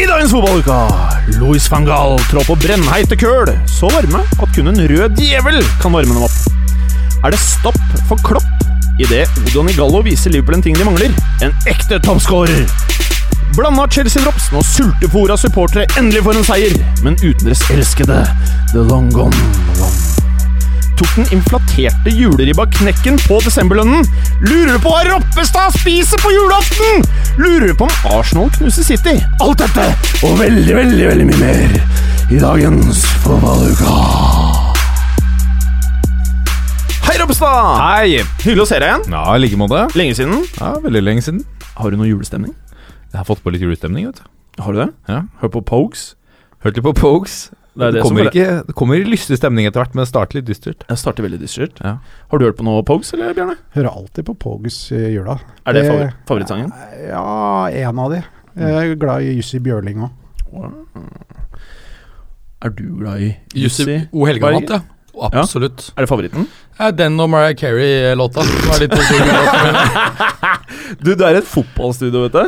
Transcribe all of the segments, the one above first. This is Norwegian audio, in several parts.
I dagens fotballuka Louis van Gaal trår på brennheite køl, så varme at kun en rød djevel kan varme dem opp. Er det stopp for Klopp idet Odon Igallo viser Liverpool en ting de mangler? En ekte toppskårer! Blanda Chelsea-drops når sultefòra supportere endelig får en seier, men uten deres elskede The Long Gone One. Tok den inflaterte juleribba knekken på desemberlønnen? Lurer du på hva Roppestad spiser på julaften? Lurer du på om Arsenal knuser City? Alt dette og veldig, veldig, veldig mye mer i dagens Fotballuka. Hei, Roppestad! Hei! Hyggelig å se deg igjen. Ja, i like måte. Lenge siden. Ja, Veldig lenge siden. Har du noe julestemning? Jeg har fått på litt julestemning. vet du Har du det? Ja. Hør på Pogues. Hørte litt på Pogues. Det er Det, det som kommer, er- ikke, det kommer i lystig stemning etter hvert, men det starter litt dystert. Jeg starter veldig dystert. Ja. Har du hørt på noe Pogues, eller Bjørne? Hører alltid på Pogs i jula. Er det Det- favor favorittsangen? Ja, en av de. Jeg er glad i Jussi Bjørling òg. Er du glad i Jussi Jussi? O. Helgemat, ja. Absolutt. Er det favoritten? Ja, den og Mariah Carey-låta. Du, det er et fotballstudio, vet du.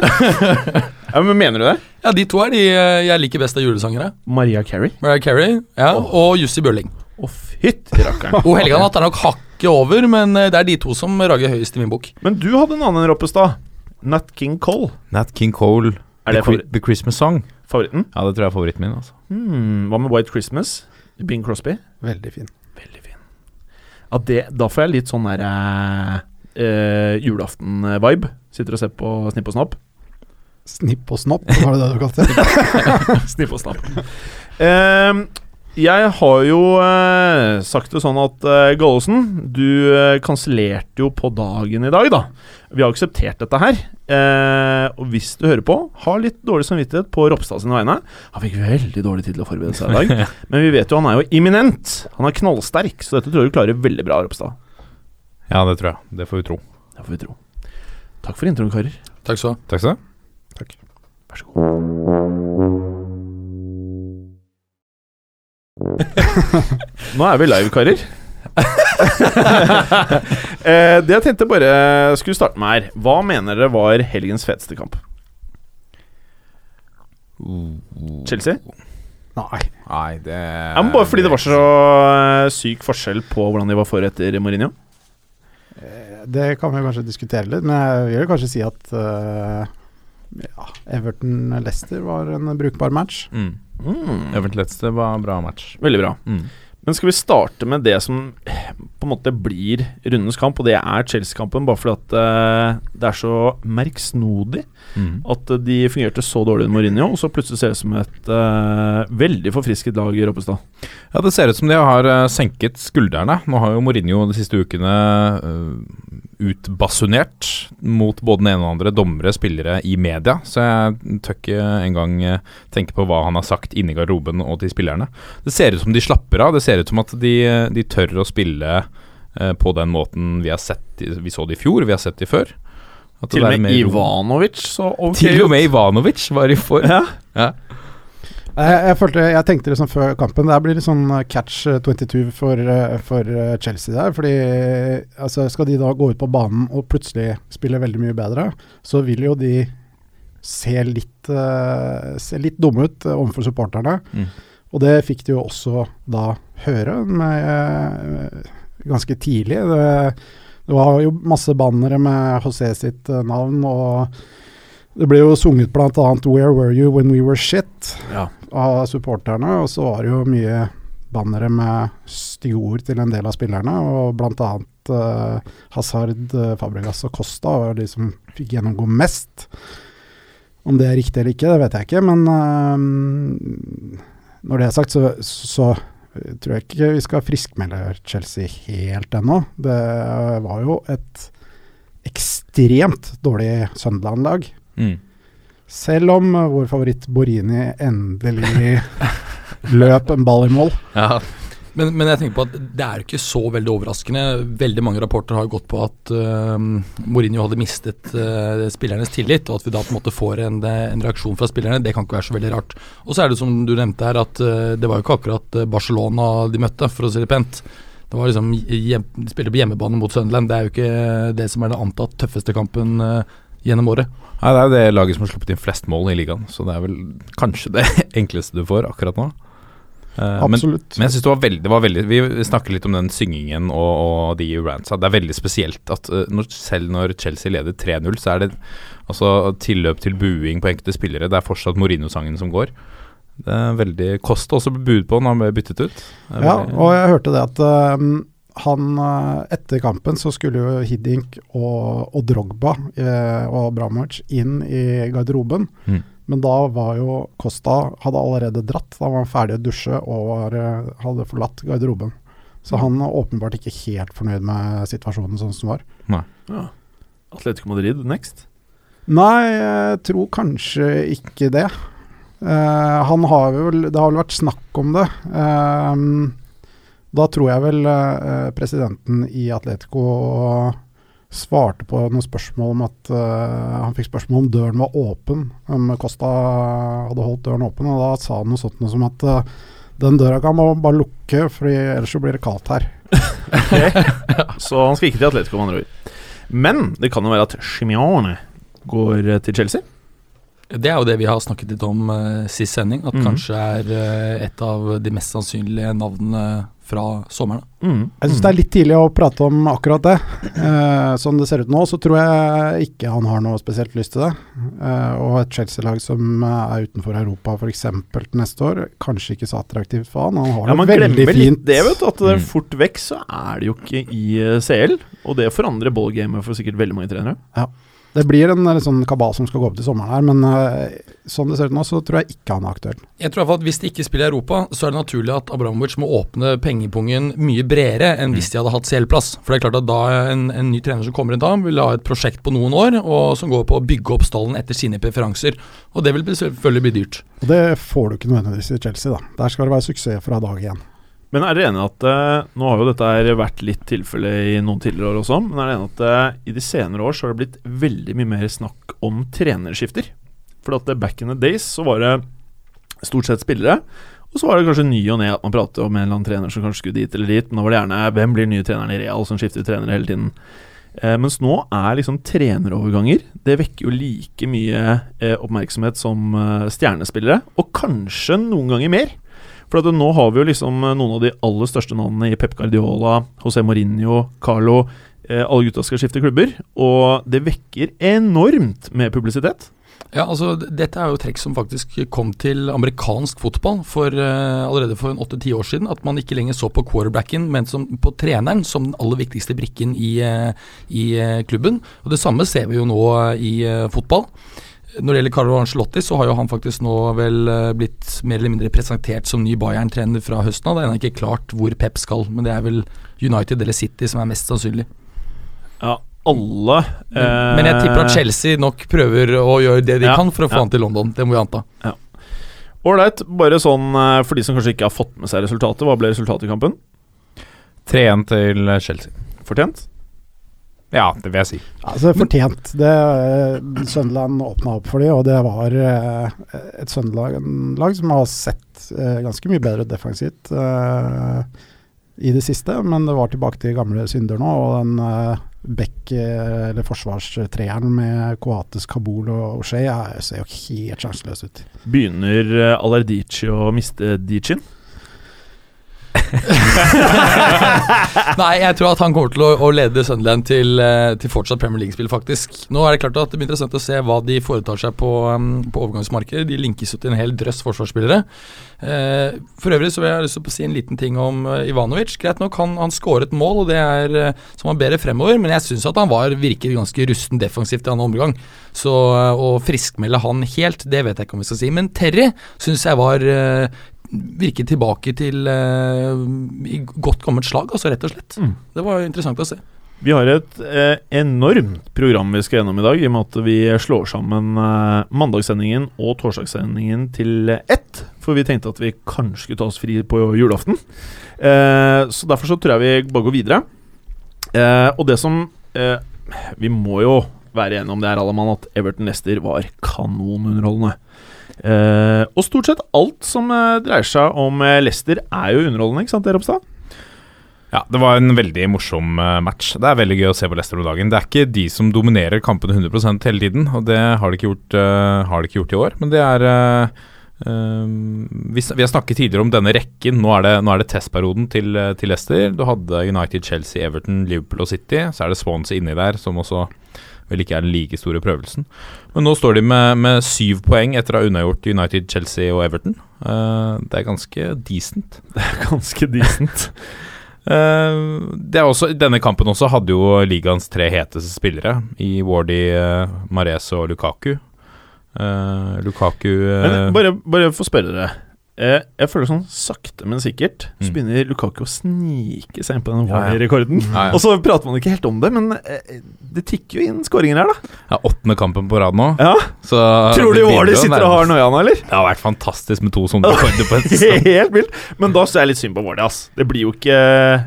ja, men Mener du det? Ja, de to er de eh, jeg liker best av julesangere. Maria Carey? Mariah Carey ja, og Jussi Bølling. Å, fytti rakkeren. O. Helgenatt er nok hakket over, men eh, det er de to som rager høyest i min bok. Men du hadde en annen Roppestad. Nat King Cole. Nat King Cole, Er det the, the Christmas Song. Favoritten? Ja, det tror jeg er favoritten min. altså Hmm, hva med White Christmas? Bing Crosby? Veldig fin. Veldig fin. Det, da får jeg litt sånn der eh, eh, julaften-vibe. Sitter og ser på Snipp og Snapp. Snipp og snopp, var det det du kalte det? Snipp og snapp. Eh, jeg har jo eh, sagt det sånn at eh, Gallosen, du eh, kansellerte jo på dagen i dag, da. Vi har akseptert dette her. Eh, og hvis du hører på, ha litt dårlig samvittighet på Ropstad sine vegne. Han fikk veldig dårlig tid til å forberede seg i dag. Men vi vet jo han er jo imminent. Han er knallsterk, så dette tror jeg du klarer veldig bra, Ropstad. Ja, det tror jeg. Det får vi tro. Det får vi tro. Takk for introen, karer. Takk skal du ha. Takk skal du ha. Vær så god. Nå er vi live, karer. eh, det jeg tenkte bare skulle starte med her Hva mener dere var helgens feteste kamp? Chelsea? Nei. Nei, det Ja, men bare fordi det var så eh, syk forskjell på hvordan de var for etter Mourinho? Det kan vi kanskje diskutere litt, men jeg vil kanskje si at uh, ja, Everton-Leicester var en brukbar match. mm. Mm, Everton Leicester var en bra match. veldig bra. Mm. Men skal vi starte med det som eh, på en måte blir rundens kamp, og det er Chelsea-kampen, bare fordi at uh, det er så merksnodig Mm. at eh, de fungerte så dårlig under Mourinho, og så plutselig ser det ut som et uh, veldig forfrisket lag i Roppestad. Ja, det ser ut som de har senket skuldrene. Nå har jo Mourinho de siste ukene utbasunert mot både den ene og den andre dommere, spillere i media, så jeg tør ikke engang tenke på hva han har sagt inni garderoben og til spillerne. Det ser ut som de slapper av. Det ser ut som at de, de tør å spille eh, på den måten vi har sett Vi så det i fjor, vi har sett det før. At Til og med mer. Ivanovic så ok Til og med. Ivanovic var i form. Ja. Ja. Jeg, jeg, følte, jeg tenkte liksom før kampen Det blir litt sånn eh, catch eh, 22 for, eh, for eh, Chelsea der. Fordi altså, skal de da gå ut på banen og plutselig spille veldig mye bedre, så vil jo de se litt, se litt dumme ut overfor supporterne. Mm. Og det fikk de jo også da høre med, eh, ganske tidlig. Det, det var jo masse bannere med José sitt eh, navn, og det ble jo sunget bl.a. 'Where were you when we were shit?' Ja. av supporterne, og så var det jo mye bannere med stygge ord til en del av spillerne, og bl.a. Uh, Hazard, uh, Fabregas og Costa var de som fikk gjennomgå mest. Om det er riktig eller ikke, det vet jeg ikke, men uh, når det er sagt, så, så tror jeg ikke vi skal friskmelde Chelsea helt ennå. Det var jo et ekstremt dårlig Sunderland-lag. Mm. Selv om vår favoritt Borini endelig løp en ball i mål. Ja, Men, men jeg tenker på at det er ikke så veldig overraskende. Veldig mange rapporter har gått på at uh, Mourinho hadde mistet uh, spillernes tillit, og at vi da på en måte får en, en, reaksjon fra spillerne. Det kan ikke være så veldig rart. Og så er det som du nevnte her, at uh, det var jo ikke akkurat Barcelona de møtte, for å si det pent. Det var liksom hjem, De spilte på hjemmebane mot Sunderland. Det er jo ikke det som er den antatt tøffeste kampen gjennom året. Nei, Det er jo det laget som har sluppet inn flest mål i ligaen, så det er vel kanskje det enkleste du får akkurat nå. Uh, Absolutt. Men, men, jeg synes det var veldig, det var veldig Vi snakker litt om den syngingen og, og de rantsa. Det er veldig spesielt at uh, når, selv når Chelsea leder 3-0, så er det altså tilløp til buing på enkelte spillere. Det er fortsatt Mourinho-sangen som går. Det er veldig Kost også ble bud på når han ble byttet ut. Ja, og jeg hørte det at uh, han Etter kampen så skulle jo Hiddink og, og Drogba og Abramovic inn i garderoben. Mm. Men da var jo Costa hadde allerede dratt. Da var han ferdig å dusje og var, eh, hadde forlatt garderoben. Så han er åpenbart ikke helt fornøyd med situasjonen sånn som var. Nei. Ja. Atletico Madrid next? Nei, jeg tror kanskje ikke det. Uh, han har vel Det har vel vært snakk om det. Uh, da tror jeg vel uh, presidenten i Atletico svarte på noen spørsmål om at uh, Han fikk spørsmål om døren var åpen, om Kosta hadde holdt døren åpen. Og da sa han noe sånt noe som at uh, den døra kan man bare lukke, for ellers så blir det kaldt her. så han skal ikke til Atletico, med andre ord. Men det kan jo være at Chimione går til Chelsea? Det er jo det vi har snakket litt om uh, sist sending, at mm. kanskje er uh, et av de mest sannsynlige navnene fra sommeren. Mm. Jeg syns det er litt tidlig å prate om akkurat det. Eh, sånn det ser ut nå, så tror jeg ikke han har noe spesielt lyst til det. Eh, og et Chelsea-lag som er utenfor Europa f.eks. til neste år, kanskje ikke så attraktivt for han. Han har ja, det veldig fint. Litt Det, vet du, at det er fort vekk så er det jo ikke i CL, og det forandrer ballgamet for sikkert veldig mange trenere. Ja. Det blir en sånn kabal som skal gå opp til sommeren her, men uh, sånn det ser ut nå, så tror jeg ikke han er aktuell. Jeg tror i hvert fall at Hvis de ikke spiller i Europa, så er det naturlig at Abramovic må åpne pengepungen mye bredere enn hvis de hadde hatt CL-plass. For det er klart at da en, en, ny trener som kommer inn da, vil ha et prosjekt på noen år, og som går på å bygge opp stallen etter sine preferanser. Og det vil selvfølgelig bli dyrt. Og Det får du ikke nødvendigvis i Chelsea, da. Der skal det være suksess fra dag én. Men er dere enig at uh, Nå har jo dette vært litt tilfelle i noen tidligere år også, men er dere enig at uh, i de senere år så har det blitt veldig mye mer snakk om trenerskifter? For at back in the days så var det stort sett spillere, og så var det kanskje ny og ned at man pratet om en eller annen trener som kanskje skulle dit eller dit, men da var det gjerne hvem blir nye treneren i Real, som skifter trenere hele tiden. Eh, mens nå er liksom treneroverganger Det vekker jo like mye eh, oppmerksomhet som eh, stjernespillere, og kanskje noen ganger mer. For nå har vi jo liksom eh, noen av de aller største navnene i Pep Guardiola, José Mourinho, Carlo. Eh, alle gutta skal skifte klubber, og det vekker enormt med publisitet. Ja, altså Dette er jo trekk som faktisk kom til amerikansk fotball for uh, allerede for åtte-ti år siden. At man ikke lenger så på quarterbacken, men som, på treneren som den aller viktigste brikken i, uh, i uh, klubben. Og Det samme ser vi jo nå i fotball. Når det gjelder Carlo Ancelotti, så har jo han faktisk nå vel eh, blitt mer eller mindre presentert som ny Bayern-trener fra høsten av. Det er ennå ikke klart hvor Pep skal, men det er vel United eller City som er mest sannsynlig. Ja, alle Men, eh, men jeg tipper at Chelsea nok prøver å gjøre det de ja, kan for å få ja. han til London. Det må vi anta. Ja. Ålreit. Bare sånn eh, for de som kanskje ikke har fått med seg resultatet. Hva ble resultatet i kampen? 3-1 til Chelsea. Fortjent? Ja, det vil jeg si. Altså Fortjent. Det, uh, Sunderland åpna opp for dem, og det var uh, et Sunderland-lag som har sett uh, ganske mye bedre defensivt i det siste, men det var tilbake til gamle synder nå. Og den back- eller forsvarstreeren med Coates, Kabul og O'Shay, ser jo helt sjanseløs ut. Begynner Alerdici å miste Dichin? Nei, jeg tror at han kommer til å, å lede Sunderland til, eh, til, fortsatt Premier League-spill, faktisk. Nå er det klart at det blir interessant å se hva de foretar seg på, um, på overgangsmarkedet. De linkes jo til en hel drøss forsvarsspillere. Uh, for øvrig så vil jeg lyst til å si en liten ting om uh, Ivanovic. Greit nok, han, han skåret mål, og det er som han bedre fremover, men jeg syns at han var virker ganske rusten defensivt i annen omgang. Så å friskmelde han helt, det vet jeg ikke om vi skal si. Men Terry syns jeg var virke tilbake til uh, i godt gammelt slag, altså rett og slett. Mm. Det var interessant å se. Vi har et eh, enormt program vi skal gjennom i dag, i og med at vi slår sammen eh, mandagssendingen og torsdagssendingen til ett. for vi tenkte at vi kanskje skulle ta oss fri på julaften. Eh, så derfor så tror jeg vi bare går videre. Eh, og det som eh, Vi må jo være enige om det her, Allemann, at Everton Lester var kanonunderholdende. Eh, og stort sett alt som eh, dreier seg om eh, Leicester, er jo underholdende, ikke sant, Ropstad? Ja, det var en veldig morsom match. Det er veldig gøy å se på Leicester om dagen. Det er ikke de som dominerer kampene 100% hele tiden, og det har de ikke gjort, har de ikke gjort i år. Men det er vi, vi har snakket tidligere om denne rekken. Nå er det, nå er det testperioden til, til Leicester. Du hadde United, Chelsea, Everton, Liverpool og City. Så er det Swansea inni der, som også vel ikke er den like store prøvelsen. Men nå står de med, med syv poeng etter å ha unnagjort United, Chelsea og Everton. Uh, det er ganske decent. Ganske decent. Uh, det er også, denne kampen også hadde jo ligaens tre heteste spillere i Wardy, uh, Mares og Lukaku. Uh, Lukaku eh, Men bare, bare å spørre dere. Eh, jeg føler sånn sakte, men sikkert så Mm. begynner Lukaku å snike seg inn på den Ja, ja. rekorden Ja, ja. Og så prater man ikke helt om det, men eh, det tikker jo inn skåringer her, da. ja, åttende kampen på rad nå. Ja. Så Tror du begynner sitter og har noia nå, eller? Det har vært fantastisk med to sånne rekorder på en sesong. Helt vilt. Men da syns jeg litt synd på Wardy, ass. Det blir jo ikke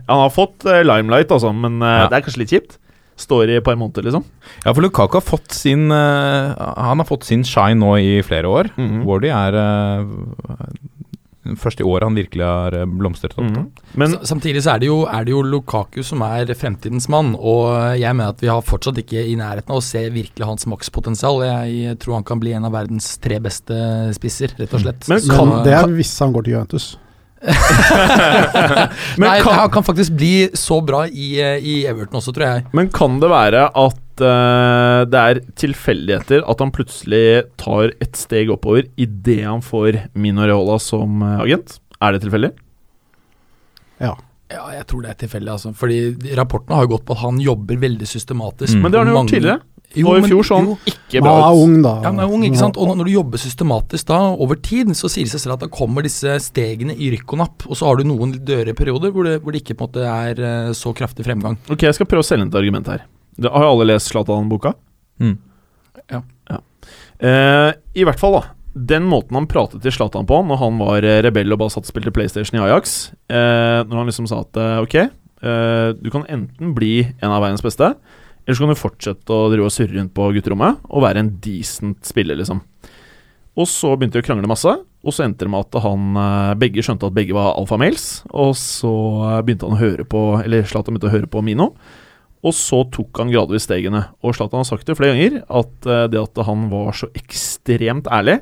Han har fått eh, limelight, altså, men eh, det er kanskje litt kjipt. Står i et par måneder, liksom. Ja, for Lukaku har fått sin uh, Han har fått sin shine nå i flere år. Mhm. Wardy er uh, først i året han virkelig har eh, blomstret opp. Mm -hmm. Men S- Samtidig så er det, jo, er det jo Lukaku som er fremtidens mann, og jeg mener at vi har fortsatt ikke i nærheten av å se virkelig hans makspotensial. Jeg tror han kan bli en av verdens tre beste spisser, rett og slett. Men Så- Men det er hvis han går til Juventus. Men Nei, kan- han kan faktisk bli så bra i, eh, i Everton også, tror jeg. Men kan det være at uh, det er tilfeldigheter at han plutselig tar et steg oppover idet han får Mino Reola som eh, agent? Er det tilfeldig? Ja. Ja, jeg tror det er tilfeldig, altså. Fordi rapportene har jo gått på at han jobber veldig systematisk. Mm. Men det har han jo gjort tidligere. Jo, og i fjor så han ikke bra bra han er ut. ung, da. Ja, han er ung, ikke sant? Og når du jobber systematisk da, over tid, så sier det seg selv at da kommer disse stegene i rykk og napp. Og så har du noen døre perioder hvor det, hvor det ikke på en måte er eh, så kraftig fremgang. Ok, jeg skal prøve å selge inn et argument her. Det, har jo alle lest Zlatan-boka? Mm. Eh, I hvert fall, da. Den måten han pratet til Zlatan på når han var eh, rebell og bare satt og spilte PlayStation i Ajax eh, Når han liksom sa at eh, ok, eh, du kan enten bli en av verdens beste, eller så kan du fortsette å drive og surre rundt på gutterommet og være en decent spiller, liksom. Og så begynte de å krangle masse, og så endte det med at han eh, begge skjønte at begge var alfamales, og så eh, begynte han å høre på Eller Zlatan begynte å høre på Mino. Og så tok han gradvis stegene. Og Zlatan har sagt det flere ganger, at eh, det at han var så ekstremt ærlig,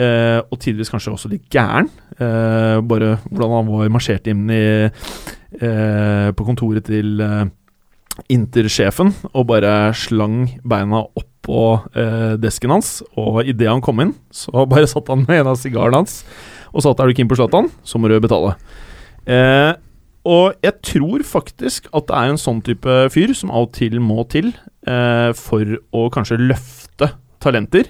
og tidvis kanskje også litt gæren Bare hvordan han var marsjert inn i, på kontoret til Inter-sjefen og bare slang beina oppå eh, desken hans. Og idet han kom inn, så bare satt han med en av sigarene hans og sa at er du keen på Zlatan, så må du betale. Eh, og jeg tror faktisk at det er en sånn type fyr som av og til må til eh, for å kanskje løfte talenter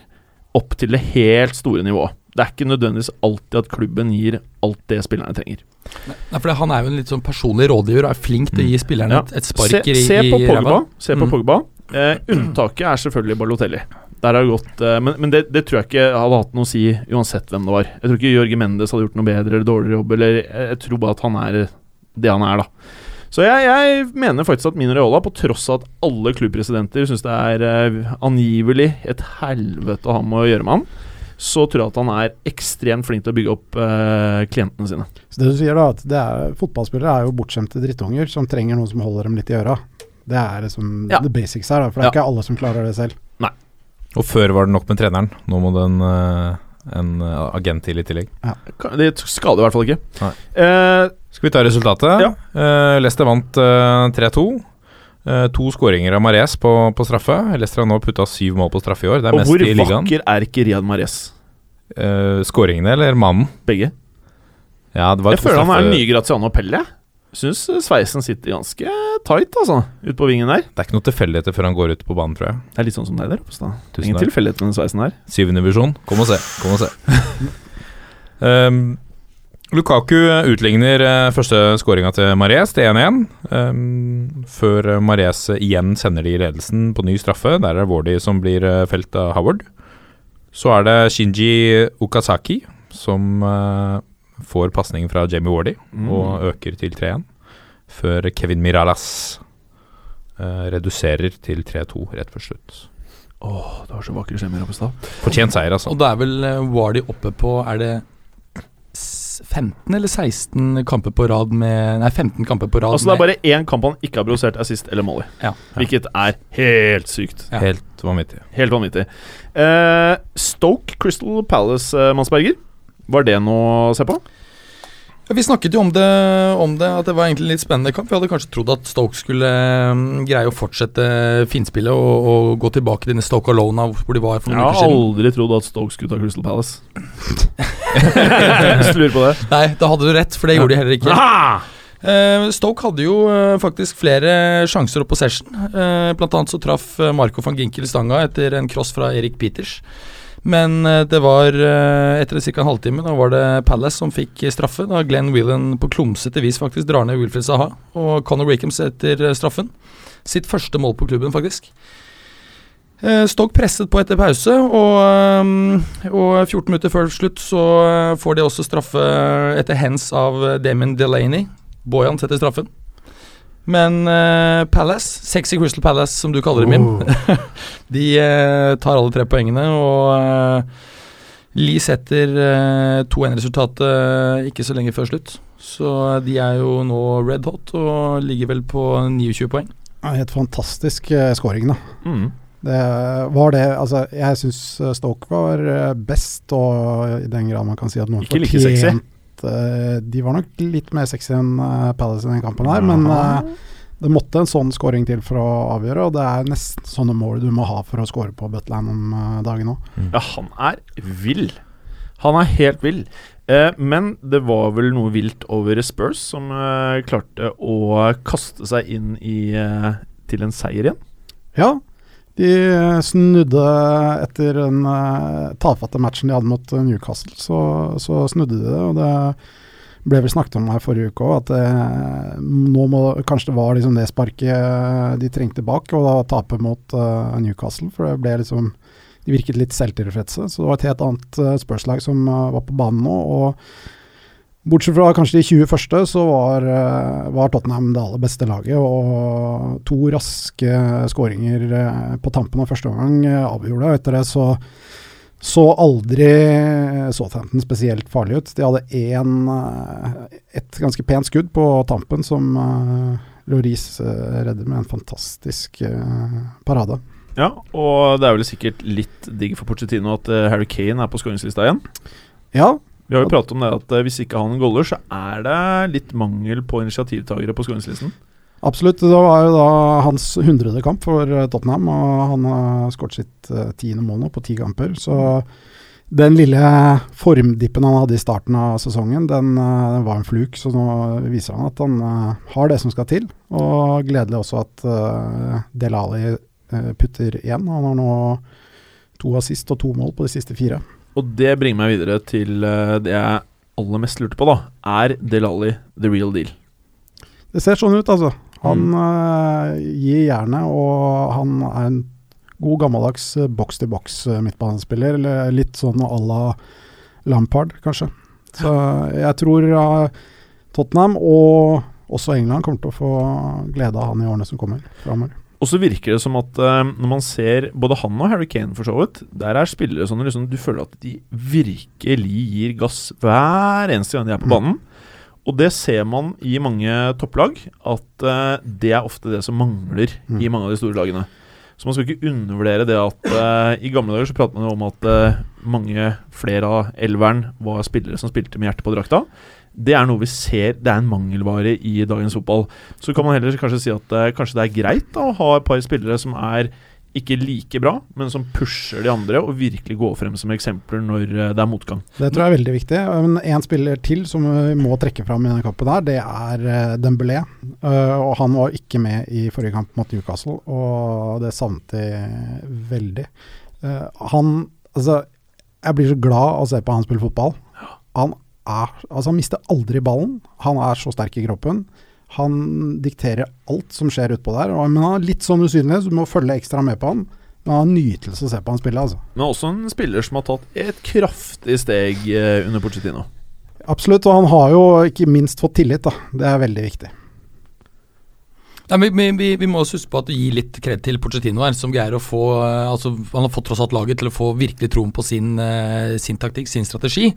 opp til det helt store nivået. Det er ikke nødvendigvis alltid at klubben gir alt det spillerne trenger. Nei, for Han er jo en litt sånn personlig rådgiver og er flink til å gi spillerne Ja. et, spark sparker se, i, se på Pogba. Se på Mm. Pogba. Eh, unntaket er selvfølgelig Balotelli. Der har gått eh, Men, men det, det tror jeg ikke hadde hatt noe å si uansett hvem det var. Jeg tror ikke Jørgen Mendes hadde gjort noe bedre eller dårligere jobb. Eller jeg, jeg tror bare at han er det han er, da. Så jeg, jeg mener faktisk at Mino Reola, på tross av at alle klubbpresidenter syns det er eh, angivelig et helvete å ha med å gjøre med han, så tror jeg at han er ekstremt flink til å bygge opp eh, klientene sine. Så det du sier da, at det er, fotballspillere er jo bortskjemte drittunger som trenger noen som holder dem litt i øra. Det er liksom Ja. the basics her, da, for det er Ja. ikke alle som klarer det selv. Og før var det nok med treneren. Nå må det en, eh, en eh, agent til i tillegg. Ja. Det skader i hvert fall ikke. Nei. Eh, Skal vi ta resultatet? Ja. Eh, Leicester vant eh, 3-2. Eh, to skåringer av Mares på, på straffe. Leicester har nå putta syv mål på straffe i år. Det er og mest hvor i ligaen. vakker er ikke Riyad Mares? Uh, skåringene eller mannen? Begge. Ja, det var Jeg føler han er straffe- den nye Graziano Pelle. Syns sveisen sitter ganske tight, altså, ute på vingen der. Det er ikke noe tilfeldigheter før han går ut på banen, tror jeg. Det er litt sånn som deg der oppe. Stad. Ingen tilfeldighet med den sveisen der. Syvende divisjon. Kom og se. Kom og se. um, Lukaku utligner uh, første skåringa til Mares til 1-1. Um, før Mares igjen sender de ledelsen på ny straffe. Der er det Wardy som blir uh, felt av Howard. Så er det Shinji Okazaki som uh, får pasning fra Jamie Wardy Mm. og øker til 3-1. Før Kevin Miralas uh, reduserer til 3-2 rett før slutt. Åh, det var så vakre skjemmer oppe i stad. Fortjent seier, altså. Og da er vel eh, Wardy oppe på Er det 15 eller 16 kamper på rad med Nei, 15 kamper på rad Altså Det er bare én kamp han ikke har provosert assist eller mål i. Ja. Hvilket er helt sykt. Ja. Helt vanvittig. Helt vanvittig. Uh, Stoke Crystal Palace, uh, Mansberger. Var det noe å se på? Ja, Vi snakket jo om det, om det, at det var egentlig en litt spennende kamp. Vi hadde kanskje trodd at Stoke skulle mm, greie å fortsette finspillet og, og gå tilbake til Stoke Alone hvor de var for Jeg noen har uker siden. aldri trodd at Stoke skulle ta Crystal Palace. Hvis du lurer på det. Nei, da hadde du rett, for det gjorde de heller ikke. Aha! Stoke hadde jo eh, faktisk flere sjanser opp på session. Eh, blant annet så traff eh, Marco van Ginkel stanga etter en cross fra Erik Peters. Men eh, det var eh, etter ca. en halvtime Da var det Palace som fikk eh, straffe. Da Glenn Whelan på klumsete vis faktisk drar ned Wilfred Saha. Og Conor Wickams etter straffen. Sitt første mål på klubben, faktisk. Stoke presset på etter pause, og, og 14 minutter før slutt så får de også straffe etter hens av Damon Delaney. Bojan setter straffen. Men uh, Palace, sexy Crystal Palace som du kaller det, Mim, de uh, tar alle tre poengene, og uh, Lee setter uh, 2-1-resultatet eh, ikke så lenge før slutt. Så de er jo nå red hot og ligger vel på 29 poeng. Ja, Helt fantastisk uh, scoring, da. Mm. Det var det Altså, jeg syns Stoke var best, og i den grad man kan si at noen Ikke like sexy. Fortjent, eh, De var nok litt mer sexy enn eh, Palace i den kampen her, men eh, det måtte en sånn scoring til for å avgjøre, og det er nesten sånne mål du må ha for å score på Butland om uh, dagen òg. Ja, han er vill. Han er helt vill. Eh, men det var vel noe vilt over Spurs, som eh, klarte å kaste seg inn i, eh, til en seier igjen. Ja, de eh, snudde etter den uh, tafatte matchen de hadde mot eh, Newcastle, så, så snudde de det. Og det ble vel snakket om her forrige uke òg, at det, nå må, kanskje det var liksom det sparket eh, de trengte bak, og da tape mot uh, Newcastle. For det ble liksom De virket litt selvtilfredse. Så det var et helt annet uh, Spurs-lag som uh, var på banen nå. og Bortsett fra kanskje de 20 første, så var, eh, var Tottenham det aller beste laget. Og to raske skåringer eh, på tampen av første omgang eh, avgjorde det. Etter det så så aldri Southampton spesielt farlig ut. De hadde én, et ganske pent skudd på tampen som Loris redder med en fantastisk parade. Ja, og det er vel sikkert litt digg for Pochettino at Harry Kane er på skåringslista igjen. Ja, Vi har jo pratet om det at eh, hvis ikke han goller, så er det litt mangel på initiativtakere på skåringslisten. Absolutt. Det var jo da hans hundrede kamp for eh, Tottenham, og han har skåret sitt eh, tiende mål nå på ti kamper. Så den lille formdippen han hadde i starten av sesongen, den, den var en fluk. Så nå viser han at han har det som skal til. Og gledelig også at Del Ali putter igjen. Han har nå to assist og to mål på de siste fire. Og det bringer meg videre til eh, det jeg aller mest lurte på, da. Er Delali the real deal? Det ser sånn ut, altså. Han eh, gir jernet, og han er en god gammeldags uh, boks-til-boks uh, midtbanespiller. Eller litt sånn à la Lampard, kanskje. Så jeg tror eh, Tottenham og også England kommer til å få glede av han i årene som kommer framover. Og så virker det som at uh, når man ser både han og Harry Kane for så vidt, der er spillere sånn liksom, du føler at de virkelig gir gass hver eneste gang de er på Mm. banen. Og det ser man i mange topplag, at uh, det er ofte det som mangler Mm. i mange av de store lagene. Så man skal ikke undervurdere det at uh, i gamle dager så pratet man jo om at mange flere av elveren var spillere som spilte med hjertet på drakta. Det er noe vi ser, det er en mangelvare i dagens fotball. Så kan man heller kanskje si at eh, kanskje det er greit da, å ha et par spillere som er ikke like bra, men som pusher de andre og virkelig går frem som eksempler når eh, det er motgang. Det tror jeg er veldig viktig. Men én spiller til som vi må trekke fram i denne kampen, her, det er uh, Dembélé. Eh, og han var ikke med i forrige kamp mot Newcastle, og det savnet de veldig. Eh, han Altså, jeg blir så glad av å se på han spille fotball. Han er Altså, han mister aldri ballen. Han er så sterk i kroppen. Han dikterer alt som skjer utpå der. Men han er litt sånn usynlig, så du må følge ekstra med på han. Men han er en nytelse å se på han spille, altså. Men også en spiller som har tatt et kraftig steg eh, under Pochettino. Absolutt, og han har jo ikke minst fått tillit, da. Det er veldig viktig. Nei, vi, vi, vi må også huske på at du gir litt kred til Pochettino her, som greier å få eh, altså Han har fått tross alt laget til å få virkelig troen på sin, eh, sin taktikk, sin strategi.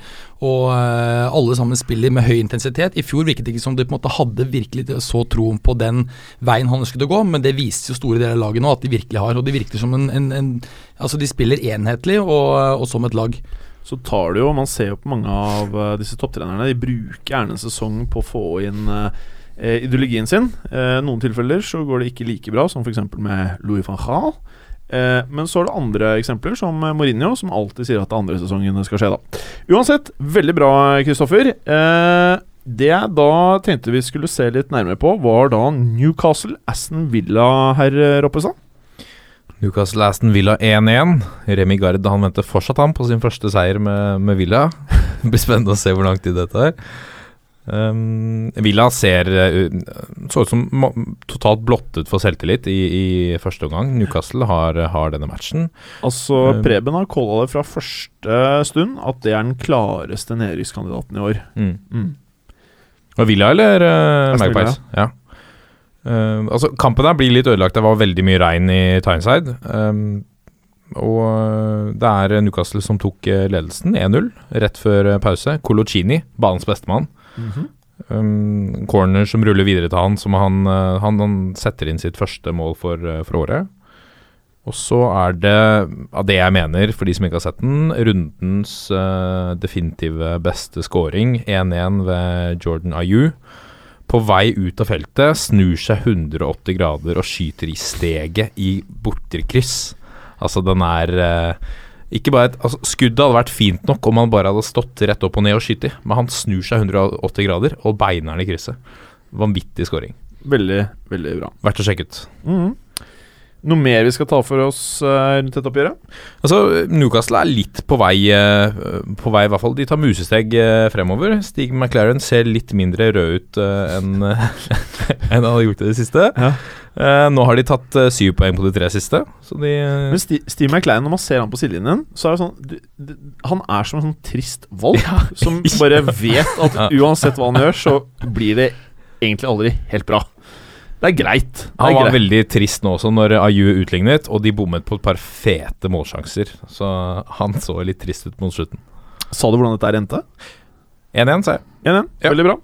Og eh, alle sammen spiller med høy intensitet. I fjor virket det ikke som de på en måte hadde virkelig så troen på den veien han ønsket å gå, men det viste jo store deler av laget nå at de virkelig har. Og de virker som en, en, en Altså, de spiller enhetlig og, og som et lag. Så tar det jo Man ser jo på mange av disse topptrenerne. De bruker gjerne en sesong på å få inn eh, ideologien sin. Eh, noen tilfeller så går det ikke like bra, som f.eks. med Louis van Gaal. Eh, men så er det andre eksempler, som eh, Mourinho, som alltid sier at det andre sesongen skal skje. da Uansett, veldig bra, Kristoffer. Det jeg da tenkte vi skulle se litt nærmere på, var da Newcastle Aston Villa, herr Roppestad. Newcastle Aston Villa 1-1. Remi Gard han venter fortsatt han på sin første seier med, med Villa. det blir spennende å se hvor lang tid dette er. Um, Villa ser uh, så ut som totalt blottet for selvtillit i, i første omgang. Newcastle har, har denne matchen. Altså, Eh, Preben har calla det fra første stund at det er den klareste nedrykkskandidaten i år. Mm. Mm. Og Villa eller uh, Magpies? Ja. Uh, altså, kampen her blir litt ødelagt. Det var veldig mye regn i Tyneside. Um, og uh, det er Newcastle som tok ledelsen, 1-0, rett før pause. Colocini, banens bestemann. Mhm. Um, corner som ruller videre til han, som han, uh, han, han setter inn sitt første mål for, uh, for året. Og så er det, av det jeg mener, for de som ikke har sett den, rundens uh, definitive beste scoring. 1-1 ved Jordan Ayew. På vei ut av feltet, snur seg 180 grader og skyter i steget i borterkryss. Altså, den er eh, ikke bare et, altså, Skuddet hadde vært fint nok om han bare hadde stått rett opp og ned og skutt men han snur seg 180 grader og beiner den i krysset. Vanvittig scoring. Veldig, veldig bra. Verdt å sjekke ut. Mhm. Noe mer vi skal ta for oss uh, rundt dette oppgjøret? Altså, Newcastle er litt på vei, uh, på vei i hvert fall. De tar musesteg uh, fremover. Stig McLaren ser litt mindre rød ut enn en han har gjort i det siste. Ja. Eh, nå har de tatt uh, syv poeng på de tre siste, så de uh... Men Sti- Steve McLean, når man ser han på sidelinjen, så er det sånn du, du, Han er som en sånn trist valp som bare vet at uansett hva han gjør, så blir det egentlig aldri helt bra. Det er greit. Det Han var greit. veldig trist nå også, når Ayu utlignet, og de bommet på et par fete målsjanser. Så han så litt trist ut mot slutten. Sa du hvordan dette endte? 1-1, sa jeg. 1-1. Ja. Veldig bra.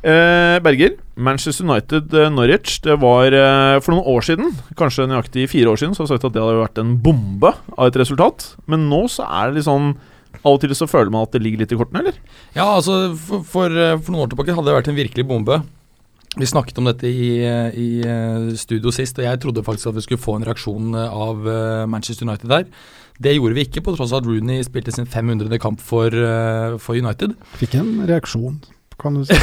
Eh, Berger, Manchester United eh, Norwich. Det var eh, for noen år siden, kanskje nøyaktig fire år siden, så har jeg sagt at det hadde vært en bombe av et resultat. Men nå så er det litt sånn Av og til så føler man at det ligger litt i kortene, eller? Ja, altså for, for, for noen år tilbake hadde det vært en virkelig bombe. Vi snakket om dette i, i studio sist, og jeg trodde faktisk at vi skulle få en reaksjon av Manchester United der. Det gjorde vi ikke, på tross av at Rooney spilte sin 500. kamp for, for United. Fikk en reaksjon, kan du si.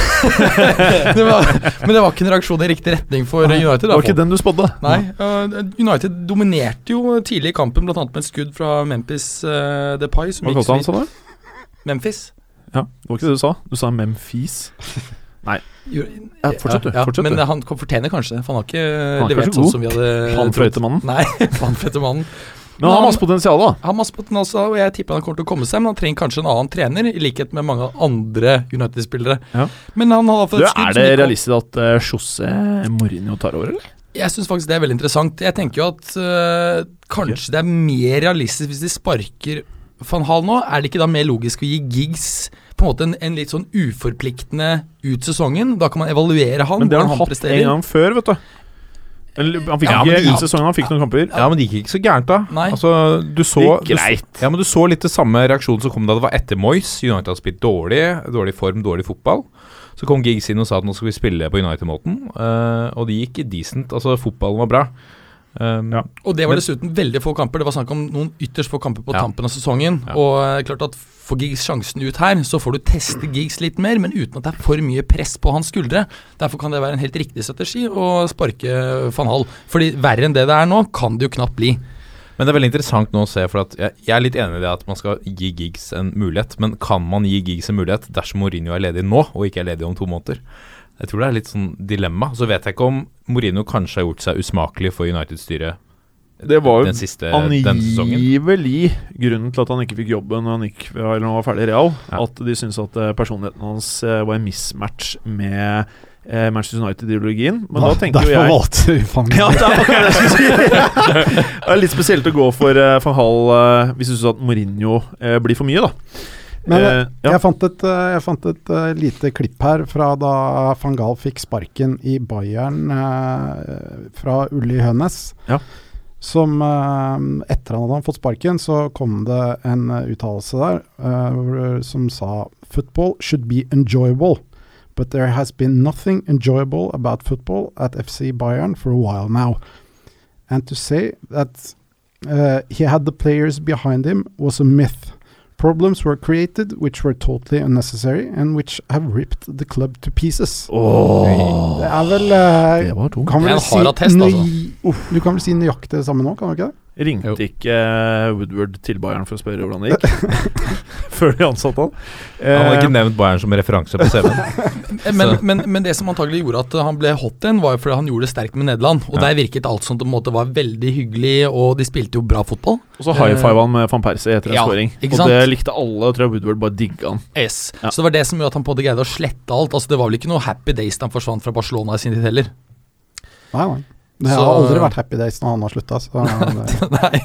det var, men det var ikke en reaksjon i riktig retning for Nei, United. Det var ikke den du spådde? Nei, uh, United dominerte jo tidlig i kampen, bl.a. med et skudd fra Memphis uh, Depay. Som Hva kalte han, seg da? Memphis. Ja, det var ikke det du sa. Du sa Memphis. Gjorde- Ja, fortsett du, Ja, fortsett men du. han fortjener kanskje det, for han har ikke han levert sånn som vi hadde Han trodd. fløytemannen. Nei, vannflettemannen. Men han har masse potensial, da. Han har masse potensial, og jeg tipper han kommer til å komme seg, men han trenger kanskje en annen trener, i likhet med mange andre United-spillere. Ja. Men han har fått skudd er det realistisk at uh, José Mourinho tar over, eller? Jeg syns faktisk det er veldig interessant. Jeg tenker jo at uh, kanskje det er mer realistisk hvis de sparker van Hal nå. Er det ikke da mer logisk å gi Giggs på en måte en, en litt sånn uforpliktende ut sesongen? Da kan man evaluere han. Men det har han, han hatt presterer. en gang før, vet du. Han fikk Ja, ikke de- ut sesongen, han fikk noen kamper. Ja, men det gikk ikke så gærent, da. Nei. Altså, du så Det gikk du greit. Ja, men du så litt det samme reaksjonen som kom da det var etter Moyes. United hadde spilt dårlig, dårlig form, dårlig fotball. Så kom Giggs inn og sa at nå skal vi spille på United-måten, uh, og det gikk decent. Altså, fotballen var bra. Um, Ja. Og det var Men- dessuten veldig få kamper. Det var snakk om noen ytterst få kamper på Ja. tampen av sesongen. Ja. Og eh, klart at får Giggs sjansen ut her, så får du teste Giggs litt mer, men uten at det er for mye press på hans skuldre. Derfor kan det være en helt riktig strategi å sparke van Hall. Fordi verre enn det det er nå, kan det jo knapt bli. Men det er veldig interessant nå å se, for jeg, jeg er litt enig i det at man skal gi Giggs en mulighet. Men kan man gi Giggs en mulighet dersom Mourinho er ledig nå, og ikke er ledig om to måneder? Jeg tror det er litt sånn dilemma. Så vet jeg ikke om Mourinho kanskje har gjort seg usmakelig for United-styret Det var jo den siste angivelig grunnen til at han ikke fikk jobben når han, gikk, når han var ferdig i Real. Ja. At de syntes at eh, personligheten hans eh, var en mismatch med eh, Manchester United-ideologien. Men da tenker jo jeg valgte du van ja, det er jeg litt spesielt å gå for uh, van Hall eh, hvis du syns at Mourinho eh, blir for mye, da. Men Eh, ja. jeg fant et, eh, jeg fant et eh, lite klipp her fra da van Gaal fikk sparken i Bayern eh, fra Uli Hønes. Ja. Som eh, Etter han hadde fått sparken, så kom det en uh, uttalelse der eh, som sa Football should be enjoyable. But there has been nothing enjoyable about football at FC Bayern for a while now. And to say that uh, he had the players behind him was a myth. Problems were created which were totally unnecessary and which have ripped the club to pieces. Åh, Det er vel uh, det var tungt. kan er vel en hard attest, altså. Du kan vel si nøyaktig det samme nå, kan du ikke det? Ringte Jo. ikke eh, Woodward til Bayern for å spørre hvordan det gikk? Før de ansatte han? Han hadde Eh, ikke nevnt Bayern som referanse på CV-en. Men, men, men det som antagelig gjorde at han ble hot igjen, var jo fordi han gjorde det sterkt med Nederland. Og Ja. der virket alt som på en måte var veldig hyggelig, og de spilte jo bra fotball. og så high five han med van Persie etter en Ja, scoring. Og det likte alle, og tror jeg Woodward bare digga han. Yes. Ja. Så det var det som gjorde at han på det greide å slette alt. Altså Det var vel ikke noe happy days da han forsvant fra Barcelona i sin tid heller. Nei, nei. Det Så- har aldri vært happy days når han har slutta. Nei.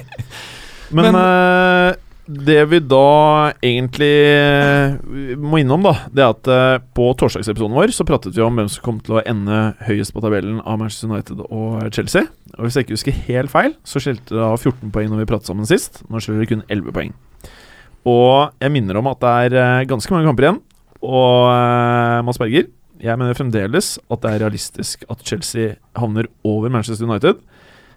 Men, Men- uh, det vi da egentlig eh, må innom, da, det er at eh, på torsdagsepisoden vår så pratet vi om hvem som kom til å ende høyest på tabellen av Manchester United og Chelsea. Og Hvis jeg ikke husker helt feil, så skjelte det av 14 poeng når vi pratet sammen sist. Nå skjeller det kun 11 poeng. Og jeg minner om at det er ganske mange kamper igjen. Og uh, Mads Berger, jeg mener fremdeles at det er realistisk at Chelsea havner over Manchester United.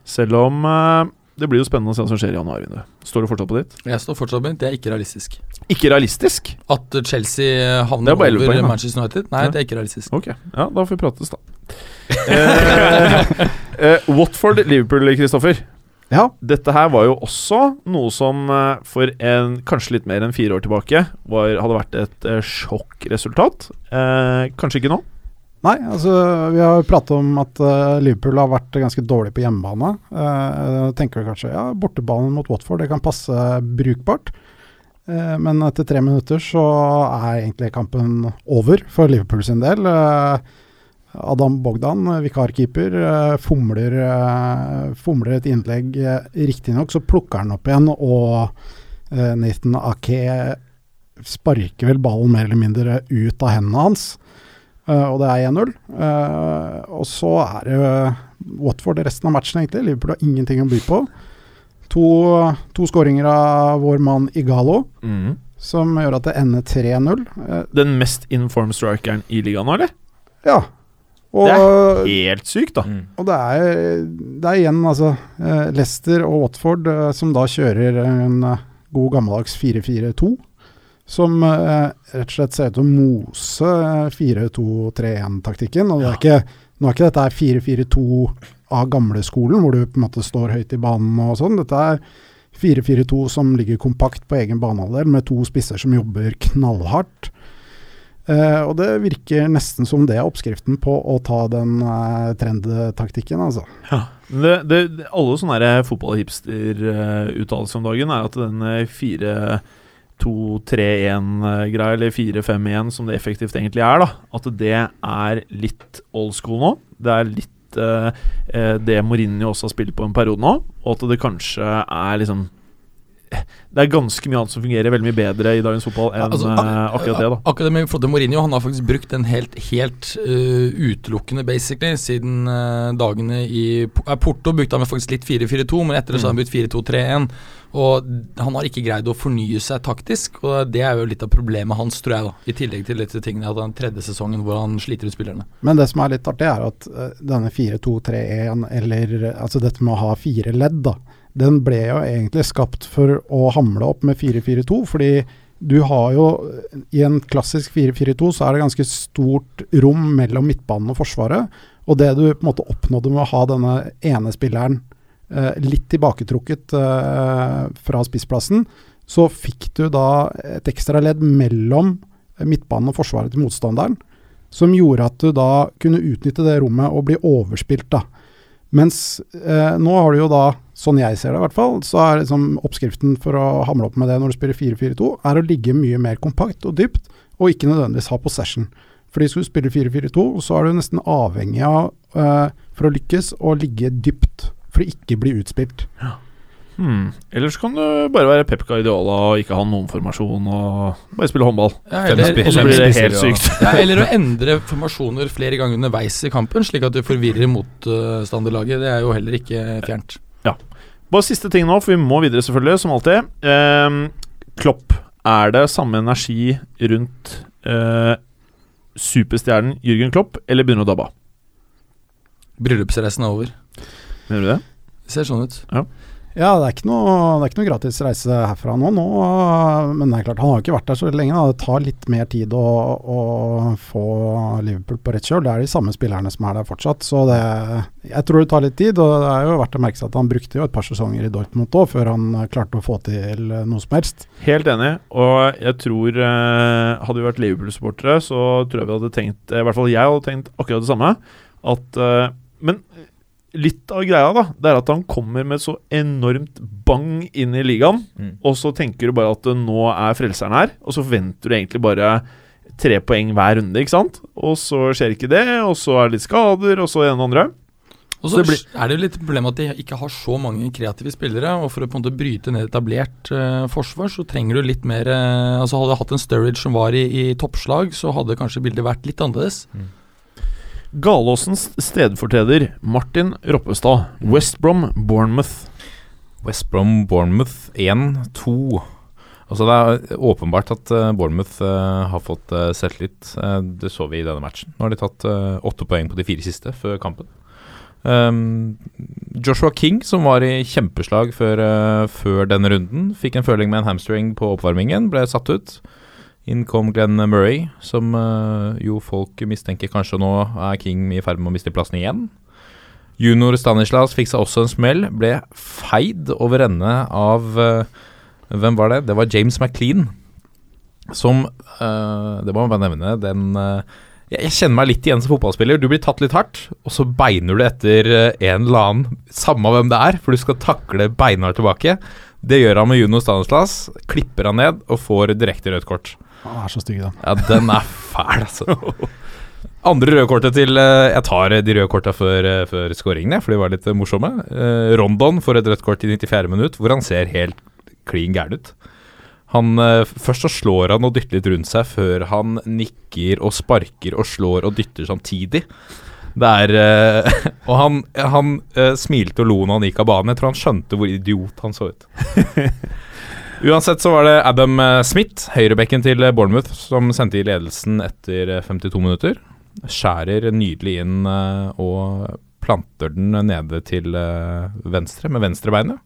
Selv om eh, det blir jo spennende å se hva som skjer i januarvinduet. Står du fortsatt på ditt? Jeg står fortsatt på ditt. det er ikke realistisk. Ikke realistisk? At Chelsea havner er bare 11 over poeng. Manchester United? Nei, Ja. det er ikke realistisk. Ok, ja, da får vi prates, da. eh, eh, Watford-Liverpool, Kristoffer. Ja, Dette her var jo også noe som eh, for en, kanskje litt mer enn fire år tilbake var, hadde vært et eh, sjokkresultat. Eh, kanskje ikke nå? Nei, altså vi har jo pratet om at eh, Liverpool har vært ganske dårlig på hjemmebane. Uh, tenker vi kanskje ja, bortebanen mot Watford det kan passe brukbart. Eh, men etter tre minutter så er egentlig kampen over for Liverpool sin del. Eh, Adam Bogdan, eh, vikarkeeper, eh, fomler, eh, fomler et innlegg. Riktignok så plukker han opp igjen, og Nathan Ake sparker vel ballen mer eller mindre ut av hendene hans. Og det er 1-0. Eh, og så er det Watford resten av matchen, egentlig. Liverpool har ingenting å by på. To, to skåringer av vår mann Igalo, som gjør at det ender 3-0. Eh, Den mest informed strikeren i ligaen eller? ja. Og, Det Helt sykt, da. Mm. og det er, det er igjen, altså eh, Leicester og Watford eh, som da kjører en eh, god gammeldags 4-4-2. Som rett og slett ser ut til å mose eh, 4-2-3-1-taktikken. Og det er ikke, nå er ikke dette 4-4-2 av gamleskolen, hvor du på en måte står høyt i banen og sånn. Dette er 4-4-2 som ligger kompakt på egen banehalvdel, med to spisser som jobber knallhardt. Eh, og det virker nesten som det er oppskriften på å ta den uh, trendtaktikken, altså. Ja. det, det, alle sånne fotballhipster-uttalelser om dagen er at den eh, 4-2-3-1-greia, eller 4-5-1 som det effektivt egentlig er, da, at det er litt old school nå. Det er litt eh, eh, det Mourinho også har spilt på en periode nå, og at det kanskje er liksom Det er ganske mye annet som fungerer veldig mye bedre i dagens fotball enn Altså, eh, akkurat det, da. Akkurat det med Frode Mourinho, han har faktisk brukt den helt, helt uh, utelukkende, basically, siden uh, dagene i eh, Porto brukte han faktisk litt 4-4-2, men etter det så har han brukt 4-2-3-1. Og han har ikke greid å fornye seg taktisk, og det er jo litt av problemet hans, tror jeg, da. I tillegg til disse tingene at den tredje sesongen hvor han sliter ut spillerne. Men det som er litt artig, er at denne 4-2-3-1, eller altså dette med å ha fire ledd, da, den ble jo egentlig skapt for å hamle opp med 4-4-2, fordi du har jo I en klassisk 4-4-2 så er det ganske stort rom mellom midtbanen og forsvaret. Og det du på en måte oppnådde med å ha denne ene spilleren eh, litt tilbaketrukket eh, fra spissplassen, så fikk du da et ekstra ledd mellom midtbanen og forsvaret til motstanderen som gjorde at du da kunne utnytte det rommet og bli overspilt, da. Mens eh, nå har du jo da, sånn jeg ser det i hvert fall, så er liksom oppskriften for å hamle opp med det når du spiller 4-4-2, er å ligge mye mer kompakt og dypt, og ikke nødvendigvis ha possession. Fordi skal du spille 4-4-2, så er du nesten avhengig av, eh, for å lykkes, å ligge dypt. For å ikke bli utspilt. Hmm. Eller så kan du bare være Pep Guardiola og ikke ha noen formasjon og bare spille håndball. Ja, eller, spi- og så blir det helt sykt. ja, eller å endre formasjoner flere ganger underveis i kampen, slik at du forvirrer motstanderlaget. Det er jo heller ikke fjernt. Ja. Bare siste ting nå, for vi må videre selvfølgelig, som alltid. Ehm, Klopp, er det samme energi rundt eh, superstjernen Jürgen Klopp, eller begynner det å dabbe av? Bryllupsreisen er over. Mener du det? Det ser sånn ut. Ja, det er ikke noe, det er ikke noe gratis reise herfra nå, nå, men det er klart, han har ikke vært der så lenge. Da. Det tar litt mer tid å, å få Liverpool på rett kjøl. Det er de samme spillerne som er der fortsatt. Så det, jeg tror det tar litt tid, og det er jo verdt å merke seg at han brukte jo et par sesonger i Dortmund òg, før han klarte å få til noe som helst. Helt enig, og jeg tror eh, Hadde vi vært Liverpool-supportere, så tror jeg vi hadde tenkt I hvert fall jeg hadde tenkt akkurat det samme. At eh, Men litt av greia, da, det er at han kommer med så enormt bang inn i ligaen, Mm. og så tenker du bare at nå er frelseren her, og så forventer du egentlig bare tre poeng hver runde, ikke sant? Og så skjer ikke det, og så er det litt skader, og så det ene og andre. Og Så det er det jo litt problem at de ikke har så mange kreative spillere. Og for å på en måte bryte ned etablert uh, forsvar, så trenger du litt mer uh, Altså Hadde du hatt en Sturridge som var i, i toppslag, så hadde kanskje bildet vært litt annerledes. Galåsens stedfortreder Martin Roppestad. West Brom, Bournemouth. West Brom Bournemouth 1-2. Altså Det er åpenbart at eh, Bournemouth eh, har fått uh, selvtillit. Det så vi i denne matchen. Nå har de tatt eh, åtte poeng på de fire siste før kampen. Um, Joshua King, som var i kjempeslag før, eh, før denne runden, fikk en føling med en hamstring på oppvarmingen, ble satt ut. Inn kom Glenn Murray, som eh, jo folk mistenker kanskje nå er King i ferd med å miste plassen igjen. Junior Stanislas fikk seg også en smell, ble feid over ende av eh, Hvem var det? Det var James McLean. Som eh, Det må man bare nevne. Den jeg, kjenner meg litt igjen som fotballspiller. Du blir tatt litt hardt, og så beiner du etter en eller annen, samme hvem det er, for du skal takle beinhardt tilbake. Det gjør han med Juno Stanislas. Klipper han ned og får direkte rødt kort. Han er så stygg, den. Ja, den er fæl, altså. Andre røde kortet til eh, Jeg tar de røde korta før, eh, før skåringene, for de var litt eh, morsomme. Eh, Rondon får et rødt kort i 94. minutt, hvor han ser helt klin gæren ut. Han, eh, først så slår han og dytter litt rundt seg, før han nikker og sparker og slår og dytter samtidig. Det er eh, Og han, han eh, smilte og lo når han gikk av banen. Jeg tror han skjønte hvor idiot han så ut. Uansett så var det Adam eh, Smith, høyrebekken til eh, Bournemouth, som sendte i ledelsen etter eh, 52 minutter. Skjærer nydelig inn eh, og planter den nede til eh, venstre med venstrebeinet.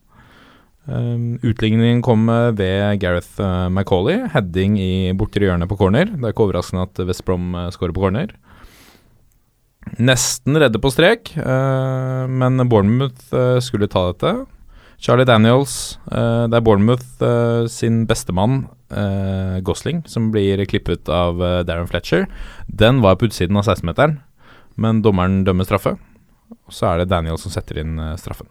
Um, utligningen kom eh, ved Gareth uh, Macauley. Heading i bortre hjørnet på corner. Det er ikke overraskende at West Brom skårer på corner. Nesten redde på strek, eh, men Bournemouth eh, skulle ta dette. Charlie Daniels, eh, det er Bournemouth eh, sin bestemann, uh, Gosling, som blir klippet av eh, Darren Fletcher. Den var på utsiden av 16-meteren, men dommeren dømmer straffe. Og så er det Daniels som setter inn eh, straffen.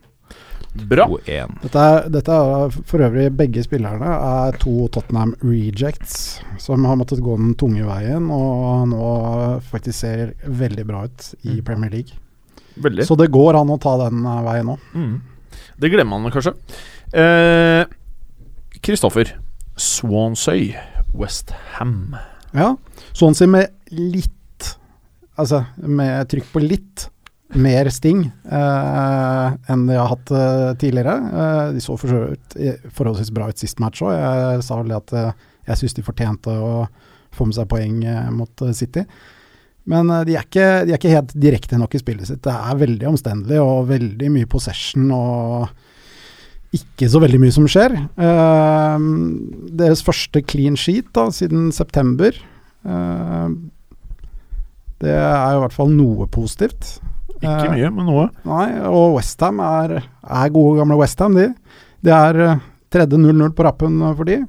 Bra. Dette er, dette er for øvrig begge spillerne er to Tottenham rejects som har måttet gå den tunge veien og nå faktisk ser veldig bra ut i Mm. Premier League. Veldig. Så det går an å ta den eh, veien nå. Mm. Det glemmer man kanskje. Eh, Kristoffer. Swansøy. West Ham. Ja, Swansea med litt Altså med trykk på litt mer sting eh, enn de har hatt eh, tidligere. Eh, de så for eh, forholdsvis bra ut sist match òg. Jeg sa vel at eh, jeg syns de fortjente å få med seg poeng eh, mot eh, City. Men eh, de, er ikke, de er ikke helt direkte nok i spillet sitt. Det er veldig omstendelig og veldig mye possession og ikke så veldig mye som skjer. Eh, deres første clean sheet da, siden september. Eh, det er jo i hvert fall noe positivt. Ikke mye, men noe. Nei, og Westham er, er gode gamle Westham, de. Det er tredje 0-0 på rappen for de.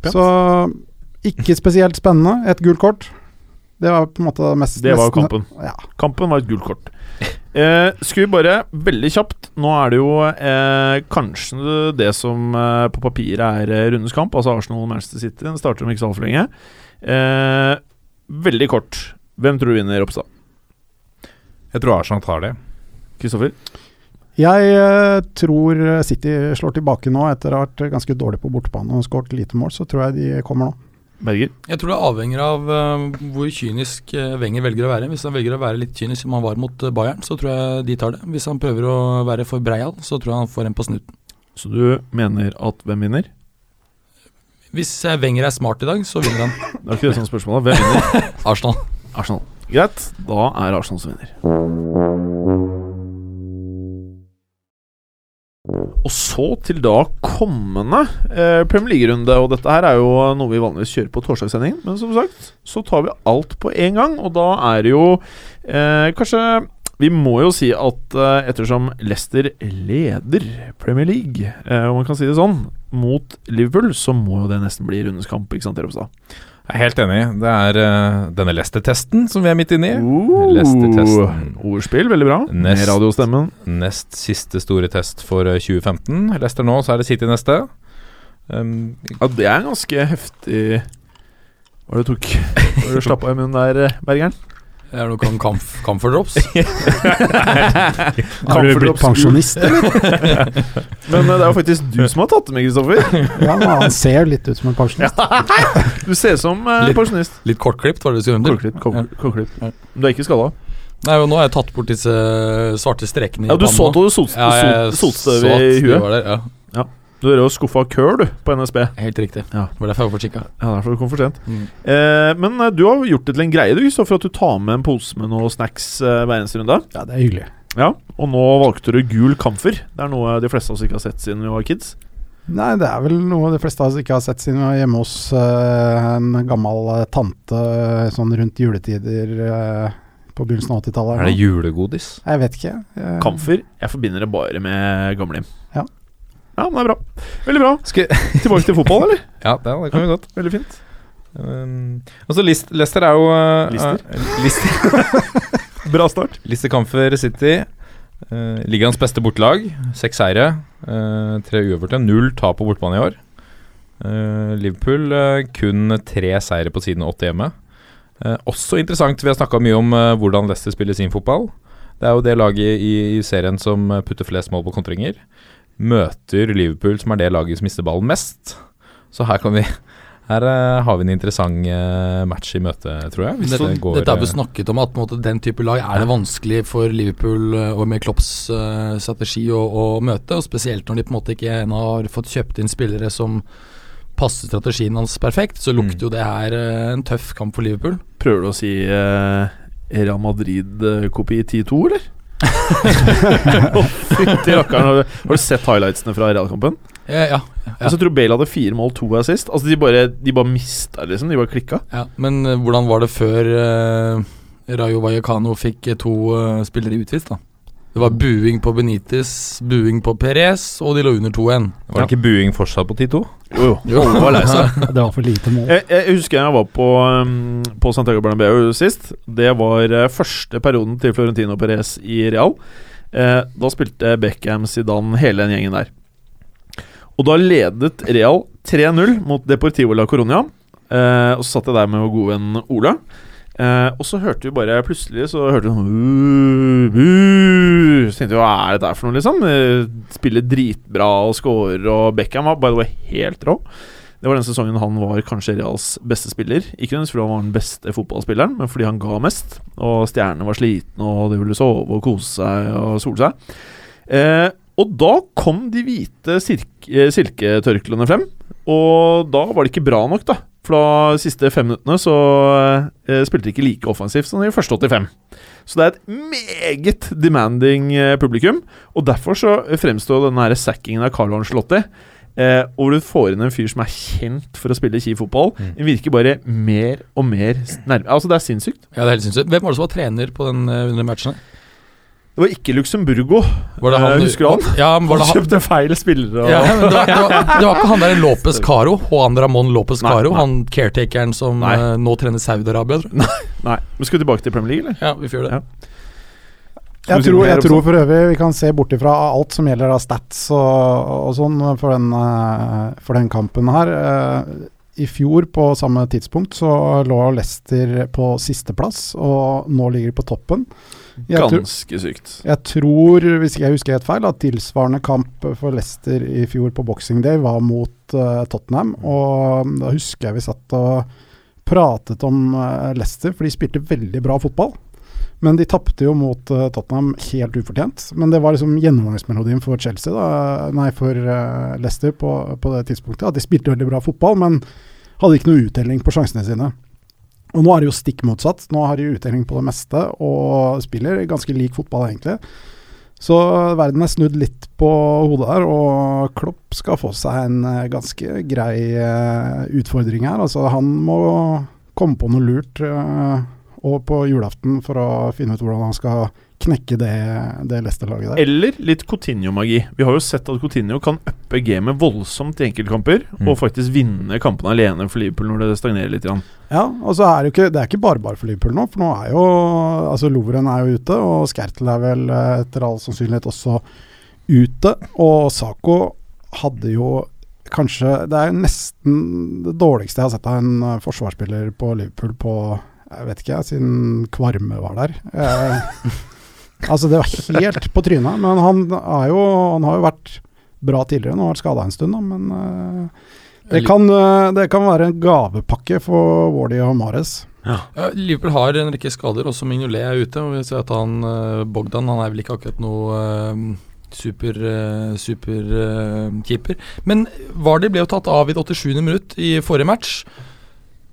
Pent. Så ikke spesielt spennende. Et gult kort. Det var på en måte mest Det var kampen. Ja. Kampen var et gult kort. Eh, skal vi bare veldig kjapt Nå er det jo eh, kanskje det som eh, på papiret er eh, rundens kamp, altså Arsenal-Manchester City. Den starter om ikke så altfor lenge. Eh, veldig kort. Hvem tror du vinner, Ropstad? Jeg tror Arsenal tar det. Kristoffer? Jeg eh, tror City slår tilbake nå, etter å ha vært ganske dårlig på bortebane og skåret lite mål. Så tror jeg de kommer nå. Berger? Jeg tror det avhenger av uh, hvor kynisk uh, Wenger velger å være. Hvis han velger å være litt kynisk som han var mot uh, Bayern, så tror jeg de tar det. Hvis han prøver å være for breial, så tror jeg han får en på snuten. Så du mener at hvem vinner? Hvis Wenger er smart i dag, så vinner han. Det er ikke det som er spørsmålet. Hvem vinner? Arsenal. Arsenal. Greit, da er Arsenal som vinner. Og så til da kommende eh, Premier League-runde. Og dette her er jo noe vi vanligvis kjører på torsdagssendingen. Men som sagt, så tar vi alt på én gang. Og da er det jo eh, kanskje Vi må jo si at eh, ettersom Leicester leder Premier League, eh, om man kan si det sånn, mot Liverpool, så må jo det nesten bli rundens kamp, ikke sant, Ropstad? Jeg er helt enig. Det er uh, denne Leicester-testen som vi er midt inne i. Uh. Ordspill, veldig bra. Nest- Med radiostemmen. Nest siste store test for eh, 2015. Leicester nå, så er det City neste. Um, Ja, det er ganske heftig Hva var det du tok? Hva var det du slapp av i munnen der, eh, Bergeren? Det er noe om kamp, camphor. Har du blitt pensjonist, eller? Men eh, det er jo faktisk du som har tatt det med, Kristoffer. Ja, men han ser litt ut som en pensjonist. Du ser ut som uh, Litt- pensjonist. Litt kortklipt, var det du skulle under? kok- kortklipp. Ja. Du er ikke skada? Nei, og nå har jeg tatt bort disse svarte strekene i Ja, du så panna. at du sot- Ja, jeg sot- sotstøv så at i huet. var der, ja. Du er jo skuffa køl, du, på NSB. Helt riktig. Ja. Det var derfor jeg var for. Ja, derfor du kom for sent. Mm. Eh, men eh, du har gjort det til en greie, du, så for at du tar med en pose med noe snacks eh, hver eneste runde. Ja, det er hyggelig. Ja, Og nå valgte du gul kamfer. Det er noe de fleste av oss ikke har sett siden vi var kids. Nei, det er vel noe de fleste av oss ikke har sett siden vi var hjemme hos eh, en gammel eh, tante eh, sånn rundt juletider eh, på begynnelsen av 80-tallet. er det julegodis? Jeg vet ikke. Jeg- Kamfer. Jeg forbinder det bare med gamlehjem. Ja. Ja, men det er bra. Veldig bra. Skal, Tilbake til fotball, eller? ja, det, det kan vi godt. Veldig fint. Um, altså List, Leicester er jo uh, Lister? uh, Lister, Bra start. Lister Kamfer City. Uh, ligaens beste bortelag. Seks seire, uh, tre uavgjorte. Null tap på bortebane i år. Uh, Liverpool kun tre seire på siden åtte hjemme. Også interessant, vi har snakka mye om hvordan Leicester spiller sin fotball. Det er jo det laget i, i serien som putter flest mål på kontringer. Møter Liverpool, som er det laget som mister ballen mest. Så her kan vi Her uh, har vi en interessant uh, match i møte, tror jeg. Hvis Dette, det går, dette har vi uh, snakket om, at på en måte, den type lag er det vanskelig for Liverpool eh, og med Klopps eh, strategi å, å møte. og Spesielt når de på en måte ikke ennå har fått kjøpt inn spillere som passer strategien hans perfekt. Så lukter Mm. jo det her eh, en tøff kamp for Liverpool. Prøver du å si eh, Real Madrid-kopi 10-2, eller? Har du- sett highlightsene fra Real-kampen? Ja, ja, ja, jeg tror Bale hadde fire mål, to assist. Altså, de bare, de bare mista, liksom. De bare klikka. ja. Men eh, hvordan var det før uh, Rayo Vallecano fikk eh, to uh, spillere utvist, da? Det var buing på Benitez, buing på Perez, og de lå under 2-1. Var det ikke buing fortsatt på 10-2? Jo, jo. Alle var lei seg. Det var for lite mål. Jeg, jeg husker jeg var på, um, på Santiago Bernabeu sist. Det var uh, første perioden til Florentino Perez i Real. Uh, da spilte Beckham, Zidane, hele den gjengen der. Og da ledet Real 3-0 mot Deportivo la Coronia. Uh, og så satt jeg der med vår gode venn Ola. Eh, og så hørte vi bare plutselig Så hørte vi sånn «Uh, uh», Så tenkte vi hva er dette for noe, liksom? Eh, Spiller dritbra og scorer, og Beckham var by the way helt rå. Det var den sesongen han var kanskje Reals beste spiller. Ikke nødvendigvis fordi han var den beste fotballspilleren, men fordi han ga mest. Og stjernene var slitne, og de ville sove og kose seg og sole seg. Eh, og da kom de hvite eh, silketørklene frem. Og da var det ikke bra nok, da. For de siste fem minuttene så eh, spilte de ikke like offensivt som de første 85. Så det er et meget demanding eh, publikum. Og derfor så fremstår denne her sackingen av Carlo Ancelotti eh, hvor du får inn en fyr som er kjent for å spille kjip fotball. Mm. Den virker bare mer og mer nærme Altså, det er sinnssykt. Ja, det er helt sinnssykt. Hvem var det som var trener på den eh, under matchen? her? Det var ikke Luxemburgo. Var det han, Eh, husker du han? Ja, men var Han han, kjøpte feil spillere. ja, det, var, det, var, det var ikke han der Lopez Caro, Juan Ramón Lopez Nei, Caro, nei. han caretakeren som Nei. eh, nå trener Saudi-Arabia. Nei. Men skal vi tilbake til Premier League, eller? Ja, vi får gjøre det. Jeg tror, jeg tror for øvrig vi kan se bort ifra alt som gjelder av stats og, og sånn for den, eh, for den kampen her. I fjor på samme tidspunkt så lå Leicester på sisteplass, og nå ligger de på toppen. Ganske sykt. jeg tror, hvis jeg husker helt feil, at tilsvarende kamp for Leicester i fjor på Boxing Day var mot uh, Tottenham. Og da husker jeg vi satt og pratet om uh, Leicester, for de spilte veldig bra fotball. Men de tapte jo mot uh, Tottenham helt ufortjent. Men det var liksom gjennomgangsmelodien for Chelsea, da, nei for uh, Leicester på, på det tidspunktet. At de spilte veldig bra fotball, men hadde ikke noe uttelling på sjansene sine. Og nå er det jo stikk motsatt. Nå har de utdeling på det meste og spiller ganske lik fotball, egentlig. Så verden er snudd litt på hodet her, og Klopp skal få seg en eh, ganske grei eh, utfordring her. Altså, han må komme på noe lurt eh, og på julaften for å finne ut hvordan han skal knekke det, det Leicester-laget der. Eller litt Coutinho-magi. Vi har jo sett at Coutinho kan uppe gamet voldsomt i enkeltkamper, Mm. og faktisk vinne kampene alene for Liverpool når det stagnerer litt. Grann. Ja, og så er det jo ikke, det er ikke bare bare for Liverpool nå, for nå er jo altså Lovren er jo ute, og Skertel er vel eh, etter all sannsynlighet også ute. Og Sako hadde jo kanskje Det er nesten det dårligste jeg har sett av en eh, forsvarsspiller på Liverpool på jeg vet ikke, siden Kvarme var der. Eh, altså, det var helt på trynet. Men han, er jo, han har jo vært bra tidligere, nå har vært skada en stund, da, men uh, det kan, uh, det kan være en gavepakke for Wardy og Mares. Ja, Liverpool har en rekke skader, også Mignolet er ute. Og vi ser at han eh, Bogdan han er vel ikke akkurat noe uh, super, uh, super uh, keeper. Men Vardi ble jo tatt av i det 87. minutt i forrige match.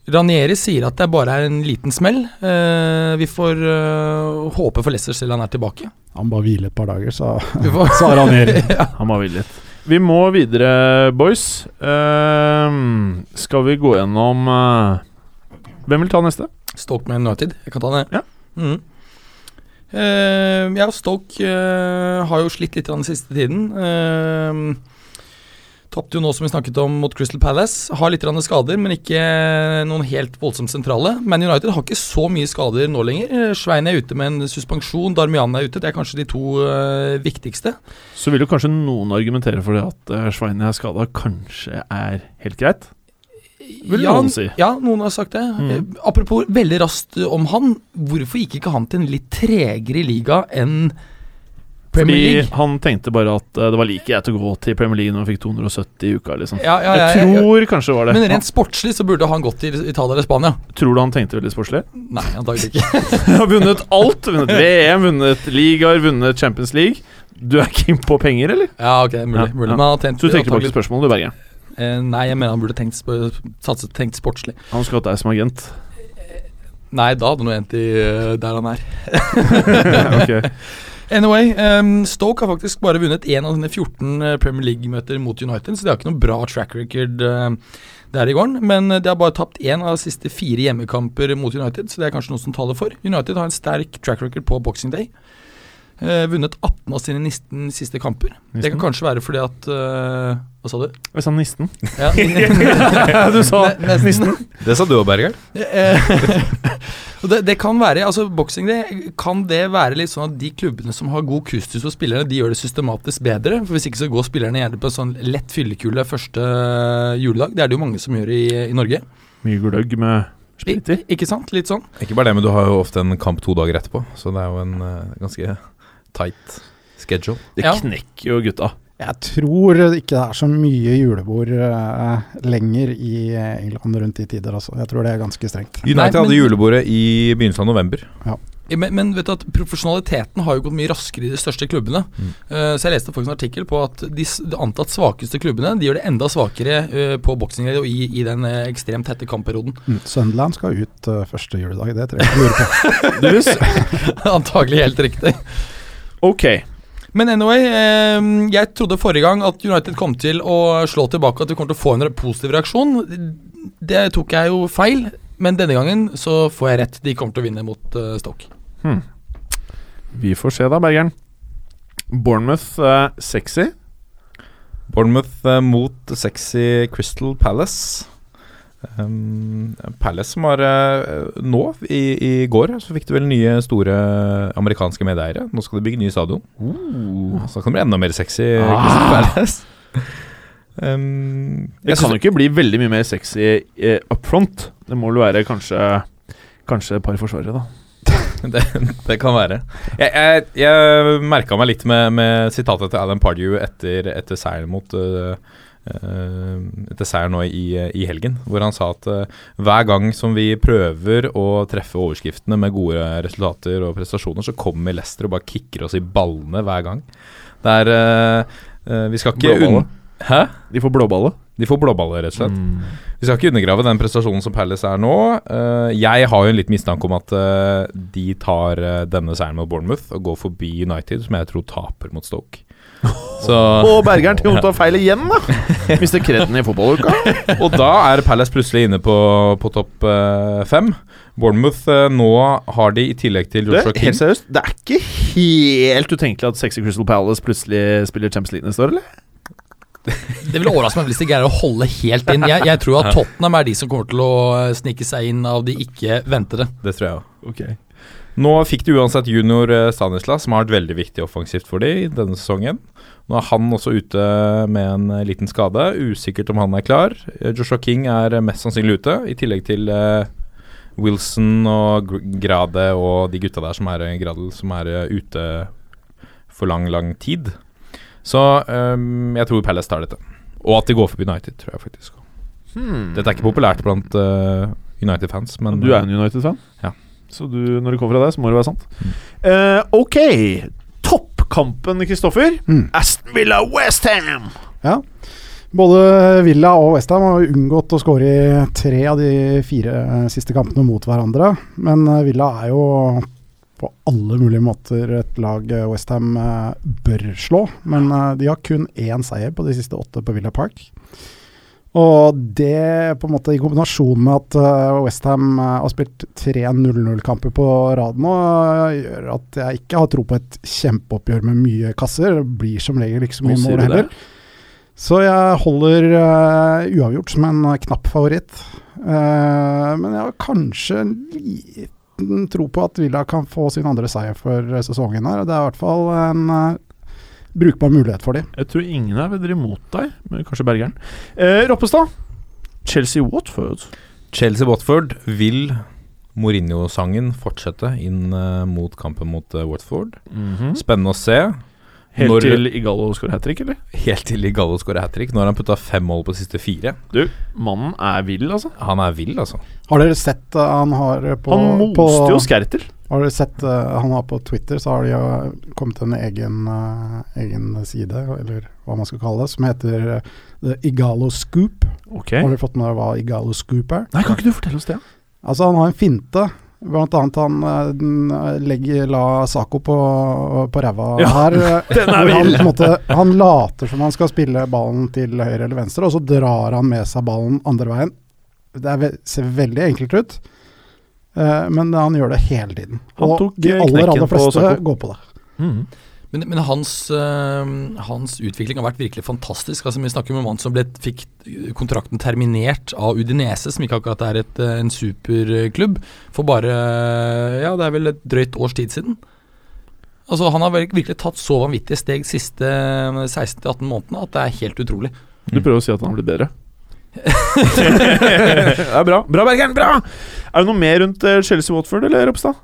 Ranieri sier at det bare er en liten smell. Eh, vi får eh, håpe for Leicester selv han er tilbake. Han bare hviler et par dager, så sa Ranieri. ja. Han må hvile litt. Vi må videre, boys. Eh, skal vi gå gjennom eh, Hvem vil ta neste? Stoke med United. Jeg kan ta det. Ja. Mm. Eh, ja, Stoke eh, har jo slitt litt den siste tiden. Uh, Tapte jo nå, som vi snakket om, mot Crystal Palace. Har litt skader, men ikke noen helt voldsomt sentrale. Man United har ikke så mye skader nå lenger. Eh, Svein er ute med en suspensjon, Darmian er ute. Det er kanskje de to uh, viktigste. Så vil jo kanskje noen argumentere for det at uh, Svein er skada, kanskje er helt greit. Vil ja, noen si. Ja, noen har sagt det. Mm. Eh, Apropos veldig raskt om han. Hvorfor gikk ikke han til en litt tregere liga enn Fordi han tenkte bare at eh, det var like greit å gå til Premier League når han fikk 270 i uka, liksom. Ja, ja, ja, jeg tror kanskje det var det. Men rent sportslig så burde han gått til Italia eller Spania. Tror du han tenkte veldig sportslig? Nei, antagelig ikke. Han har vunnet alt. Vunnet VM, vunnet ligaer, vunnet Champions League. Du er keen på penger, eller? Ja, ok, mulig. Mulig. har Så du tenker tilbake til spørsmålet, du, Berge. Uh, nei, jeg mener han burde tenkt, satset tenkt sportslig. Han skulle hatt deg som agent. Nei, da hadde han endt i uh, der han er. ok. Anyway, um, Stoke har faktisk bare vunnet én av sine 14 eh, Premier League-møter mot United, så de har ikke noe bra track record uh, der i gården. Men eh, de har bare tapt én av de siste fire hjemmekamper mot United, så det er kanskje noe som taler for. United har en sterk track record på Boxing Day. Eh, vunnet 18 av sine 19 siste kamper. Det kan kanskje være fordi at uh, Hva sa du? Jeg sa nisten. Ja, du sa Ne- nesten. Det sa du òg, Berger. Eh, det, det kan være altså Boxing det, Kan det være litt sånn at de klubbene som har god kustus for spillerne, de gjør det systematisk bedre? For Hvis ikke så går spillerne gjerne på en sånn lett fyllekule første eh, juledag. Det er det jo mange som gjør i, i Norge. Mye gløgg med spriter. I, ikke sant? Litt sånn. Ikke bare det, men du har jo ofte en kamp to dager etterpå, så det er jo en uh, ganske tight schedule. Det Ja. knekker jo gutta. Jeg tror ikke det er så mye julebord uh, lenger i England rundt de tider, altså. Jeg tror det er ganske strengt. United Nei, men- hadde julebordet i begynnelsen av november. Men, men vet du at profesjonaliteten har jo gått mye raskere i de største klubbene. Mm. Uh, så jeg leste faktisk en artikkel på at de, de antatt svakeste klubbene De gjør det enda svakere uh, på Boxing og i, i den uh, ekstremt tette kampperioden. Mm. Sunderland skal ut første juledag, det trenger jeg ikke lure på. Antagelig helt riktig. Ok. Men anyway, eh, jeg trodde forrige gang at United kom til å slå tilbake, at vi kommer til å få en positiv reaksjon. Det tok jeg jo feil, men denne gangen så får jeg rett. De kommer til å vinne mot eh, Stoke. Hmm. Vi får se da, Bergeren. Bournemouth eh, sexy. Bournemouth eh, mot sexy Crystal Palace. Um, Palace som har eh, nå, i, i går, så fikk du vel nye store amerikanske medeiere. Nå skal de bygge ny stadion. Så kan det bli enda mer sexy. Ah. Crystal Palace. um, Det kan jo ikke bli veldig mye mer sexy uh, up front. Det må vel være kanskje Kanskje et par forsvarere, da. det, det kan være. Jeg, jeg, jeg merka meg litt med, med sitatet til Alan Pardew etter, etter seieren mot uh, Etter seieren nå i, i helgen, hvor han sa at uh, hver gang som vi prøver å treffe overskriftene med gode resultater og prestasjoner, så kommer Leicester og bare kicker oss i ballene hver gang. Det er uh, Vi skal ikke Blåballe. Hæ? De får blåballe. De får blåballer, rett og slett. Mm. Vi skal ikke undergrave den prestasjonen som Palace er nå. Eh, jeg har jo en litt mistanke om at eh, de tar eh, denne seieren mot Bournemouth og går forbi United, som jeg tror taper mot Stoke. Så, Og Bergeren til å ta feil igjen, da! Mister kreden i fotballuka. og da er Palace plutselig inne på, på topp eh, fem. Bournemouth eh, nå har de i tillegg til Det, King helt seriøst, det er ikke helt utenkelig at Sexy Crystal Palace plutselig spiller Champions League neste år, eller? Det vil overraske meg hvis de greier å holde helt inn. Jeg, jeg tror at Tottenham er de som kommer til å eh, snike seg inn av de ikke ventede. Det tror jeg òg. Nå fikk de uansett junior eh, Stanislas, som har vært veldig viktig offensivt for dem denne sesongen. Nå er han også ute med en eh, liten skade. Usikkert om han er klar. Eh, Joshua King er mest sannsynlig ute, i tillegg til Wilson og Grade og de gutta der som er, Gradel, som er ute for lang, lang tid. Så um, jeg tror Palace tar dette. Og at de går forbi United, tror jeg faktisk. Hmm. Dette er ikke populært blant uh, United-fans, men Du er en United-fan, Ja. Så du, når det kommer fra deg, så må det være sant. Eh, ok, toppkampen, Kristoffer. Mm. Aston Villa Westham! Ja. Både Villa og Westham har unngått å skåre i tre av de fire eh, siste kampene mot hverandre. Men eh, Villa er jo på alle mulige måter et lag Westham bør slå. Men de har kun én seier på de siste åtte på Villa Park. Og det på en måte i kombinasjon med at uh, Westham har spilt tre 0-0-kamper på rad nå, eh, gjør at jeg ikke har tro på et kjempeoppgjør med mye kasser. Det blir som regel ikke så mye mål heller. Så jeg holder uh, uavgjort som en eh, knapp favoritt. Uh, men jeg har kanskje en liten tro på at Villa kan få sin andre seier for eh, sesongen her. Det er i hvert fall en eh, brukbar mulighet for dem. Jeg tror ingen er vedder imot deg, men kanskje Bergeren. Eh, Roppestad. Chelsea-Watford. Chelsea-Watford vil Mourinho-sangen fortsette inn eh, mot kampen mot eh, Watford. Spennende å se. Helt Når- til Igalo skårer hat trick, eller? Helt til Igallo skårer hat trick. Nå har han putta fem mål på de siste fire. Du, mannen er vill, altså. Han er vill, altså. Har dere sett uh, han har på Han moste på, jo Skertel. Har du sett uh, han har på Twitter, så har de jo kommet en egen, uh, egen side, eller hva man skal kalle det, som heter eh, The Igalo Scoop. Okay. Har du fått med deg hva Igalo Scoop er? Nei, kan ikke du fortelle oss det? Altså, han har en finte. Blant annet han legger, la Sako på, på ræva Ja, her. han, måte, han later som han skal spille ballen til høyre eller venstre, og så drar han med seg ballen andre veien. Det er, ser veldig enkelt ut, men han gjør det hele tiden. Og de eh, aller, aller fleste på går på det. Mm. Men, men hans, øh, hans utvikling har vært virkelig fantastisk. Altså Vi snakker om en mann som ble, fikk kontrakten terminert av Udinese, som ikke akkurat er et, en superklubb, for bare Ja, det er vel et drøyt års tid siden. Altså Han har virkelig tatt så vanvittige steg de siste 16-18 månedene at det er helt utrolig. Du prøver å si at han har blitt bedre? det er bra. Bra, Bergeren! Bra! Er det noe mer rundt eh, Chelsea-Watford, eller Ropstad?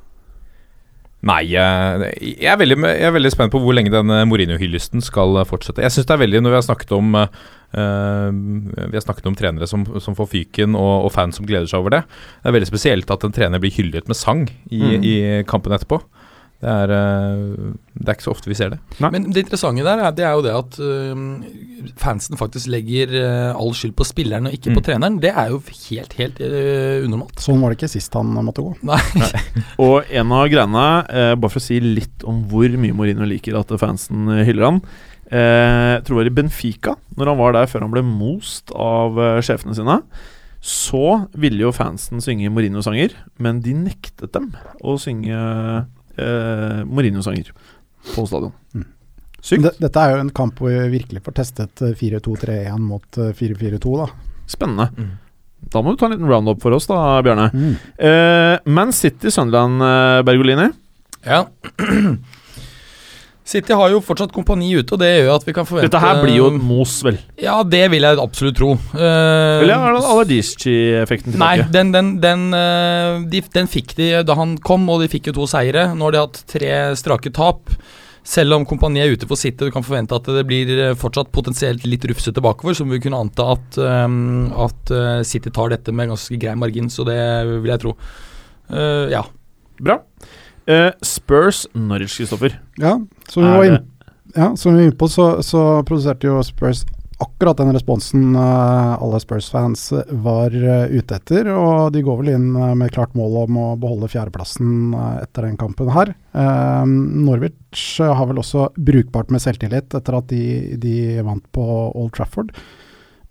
Nei, jeg, jeg, er veldig, jeg er veldig spent på hvor lenge denne Mourinho-hyllesten skal eh, fortsette. Jeg syns det er veldig, når vi har snakket om uh, Vi har snakket om trenere som, som får fyken, og, og fans som gleder seg over det. Det er veldig spesielt at en trener blir hyllet med sang i, Mm. i kampen etterpå. Det er, eh, det er ikke så ofte vi ser det. Nei. Men det interessante der er, det er jo det at uh, fansen faktisk legger uh, all skyld på spilleren og ikke Mm. på treneren. Det er jo helt, helt uh, unormalt. Sånn var det ikke sist han måtte gå. Nei. Og en av greiene, bare for å si litt om hvor mye Mourinho liker at fansen hyller han eh, Jeg tror det var i Benfica, når han var der før han ble most av sjefene sine. Så ville jo fansen synge Mourinho-sanger, men de nektet dem å synge eh, Mourinho-sanger på stadion. Mm. Sykt. Det, dette er jo en kamp hvor vi virkelig får testet eh, 4-2-3-1 mot eh, 4-4-2, da. Spennende. Mm. Da må du ta en liten roundup for oss, da, Bjarne. Mm. Eh, Man City, Sunderland, eh, Bergolini. Ja. City har jo fortsatt kompani ute, og det gjør at vi kan forvente Dette her blir jo mos, vel? Ja, det vil jeg absolutt tro. Uh, Eller er det Aladisci-effekten Nei, tilbake? den, den, den, uh, de, den fikk de da han kom, og de fikk jo to seire. Nå har de hatt tre strake tap. Selv om kompaniet er ute for City, du kan forvente at det blir eh, fortsatt potensielt litt rufsete bakover, så må vi kunne anta at, um, at City tar dette med ganske grei margin, så det vil jeg tro. Uh, ja. Bra. Eh, Spurs Norwich, Kristoffer. Ja, som vi var inne, ja, som vi var inne på, så, så produserte jo Spurs akkurat den responsen uh, alle Spurs-fans var uh, ute etter. Og de går vel inn eh, med klart mål om å beholde fjerdeplassen eh, etter den kampen her. Eh, Norwich har vel også brukbart med selvtillit etter at de, de vant på Old Trafford.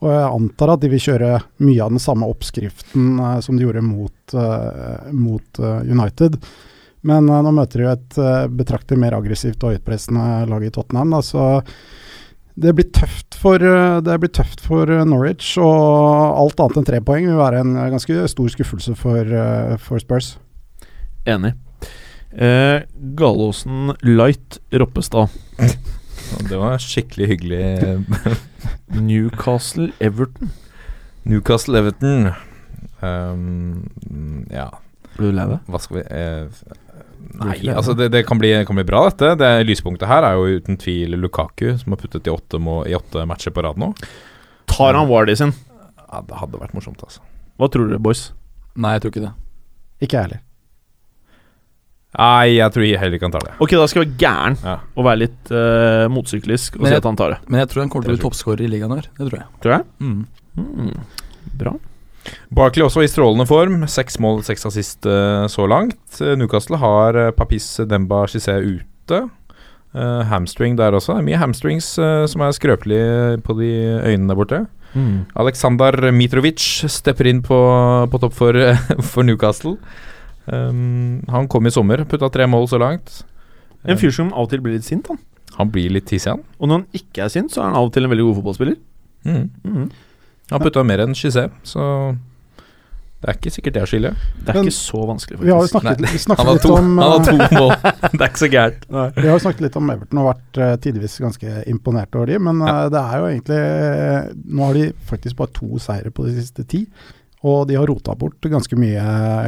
Og jeg antar at de vil kjøre mye av den samme oppskriften eh, som de gjorde mot, eh, mot eh, United. Men uh, nå møter de jo et uh, betraktelig mer aggressivt og høytpressende lag i Tottenham. Da, så det blir tøft for, eh, det blir tøft for Norwich. Og alt annet enn tre poeng vil være en ganske stor skuffelse for, for Spurs. Enig. Eh, Galåsen Light Roppestad. Det var skikkelig hyggelig. Newcastle Everton. Newcastle Everton. Um, ja, Blir du lei deg? hva skal vi eh, Nei, altså det, det kan, bli, kan bli bra, dette. Det Lyspunktet her er jo uten tvil Lukaku, som har puttet i åtte, må, i åtte matcher på rad nå. Tar han Wardy sin? Ja, Det hadde vært morsomt, altså. Hva tror dere, boys? Nei, jeg tror ikke det. Ikke jeg heller. Nei, jeg tror heller ikke han tar det. Ok, da skal jeg være gæren Ja. og være litt uh, motsyklisk og Men si at han tar det. Men jeg tror han kommer til å bli toppskårer i ligaen her. Det tror jeg. Tror jeg. Mm. Mm. Bra. Barkley også i strålende form. Seks mål, seks assist eh, så langt. Eh, Newcastle har uh, Papis Demba Chissé ute. Uh, hamstring der også. Det er mye hamstrings uh, som er skrøpelige på de øynene der borte. Mm. Aleksandar Mitrovic stepper inn på, på topp for, for Newcastle. Um, han kom i sommer, putta tre mål så langt. En fyr som av og til blir litt sint, han. Han blir litt hissig, han. Og når han ikke er sint, så er han av og til en veldig god fotballspiller. Mm. Mm. Han putta mer enn Chisé, så det er ikke sikkert det er skyldig. Det er Men ikke så vanskelig, Vi har jo faktisk. snakket, vi snakket har litt to, om han har eh, to mål. det er ikke så gærent. Vi har jo snakket litt om Everton og vært uh, tidvis ganske imponert over de, men eh, det er jo egentlig Nå har de faktisk bare to seire på de siste ti. Og de har rota bort ganske mye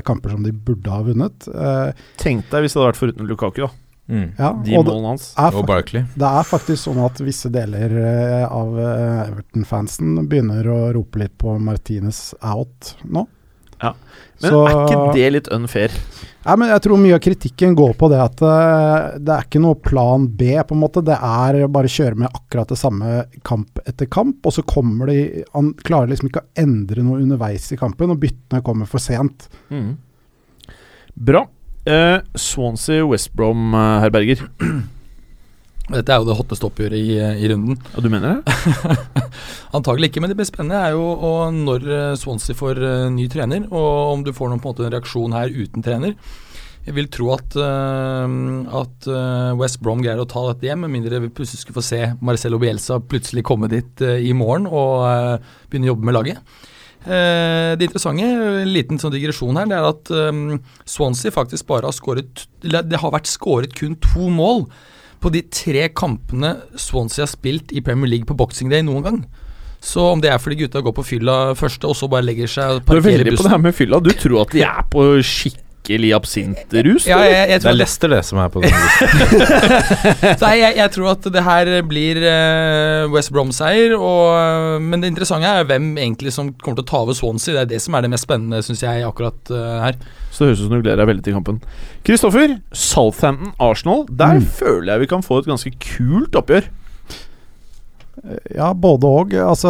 kamper som de burde ha vunnet. Eh, Tenk deg hvis det hadde vært foruten Lukaku, da. Mm. ja, De og det målene hans. er, Og Barkley. det er faktisk sånn at visse deler eh, av eh, Everton-fansen begynner å rope litt på Martinez out nå. Men Så- er ikke det litt unfair? Nei, men jeg tror mye av kritikken går på det at eh, det er ikke noe plan B, på en måte. Det er bare å kjøre med akkurat det samme kamp etter kamp, og så kommer de Han klarer liksom ikke å endre noe underveis i kampen, og byttene kommer for sent. Mm. Bra. Eh, Swansea West Brom, eh. Dette er jo det hotteste oppgjøret i, i runden. Ja, du mener det? Antagelig ikke, men det blir spennende er jo og når eh, Swansea får eh, ny trener, og om du får noen, på en måte, en reaksjon her uten trener. Jeg vil tro at, eh, at eh, West Brom greier å ta dette hjem, med mindre vi plutselig skulle få se Marcelo Bielsa plutselig komme dit eh, i morgen og eh, begynne å jobbe med laget. Eh, det interessante, en liten sånn digresjon her, det er at um, Swansea faktisk bare har skåret Det har vært skåret kun to mål på de tre kampene Swansea har spilt i Premier League på Boxing Day noen gang. Så om det er fordi gutta går på fylla første, og så bare legger seg og Du er parkerer veldig på det her med fylla. Du tror at de er på skikkelig absintrus? ja, jeg, jeg, Det er Lester, det, som er på den nei, jeg, jeg tror at det her blir eh, West Brom-seier. og- Men det interessante er hvem egentlig som kommer til å ta over Swansea. Det er det som er det mest spennende, syns jeg, akkurat eh, her. Så det høres ut som du gleder deg veldig til kampen. Kristoffer, Southampton-Arsenal. Der Mm. føler jeg vi kan få et ganske kult oppgjør. Ja, både og. Altså,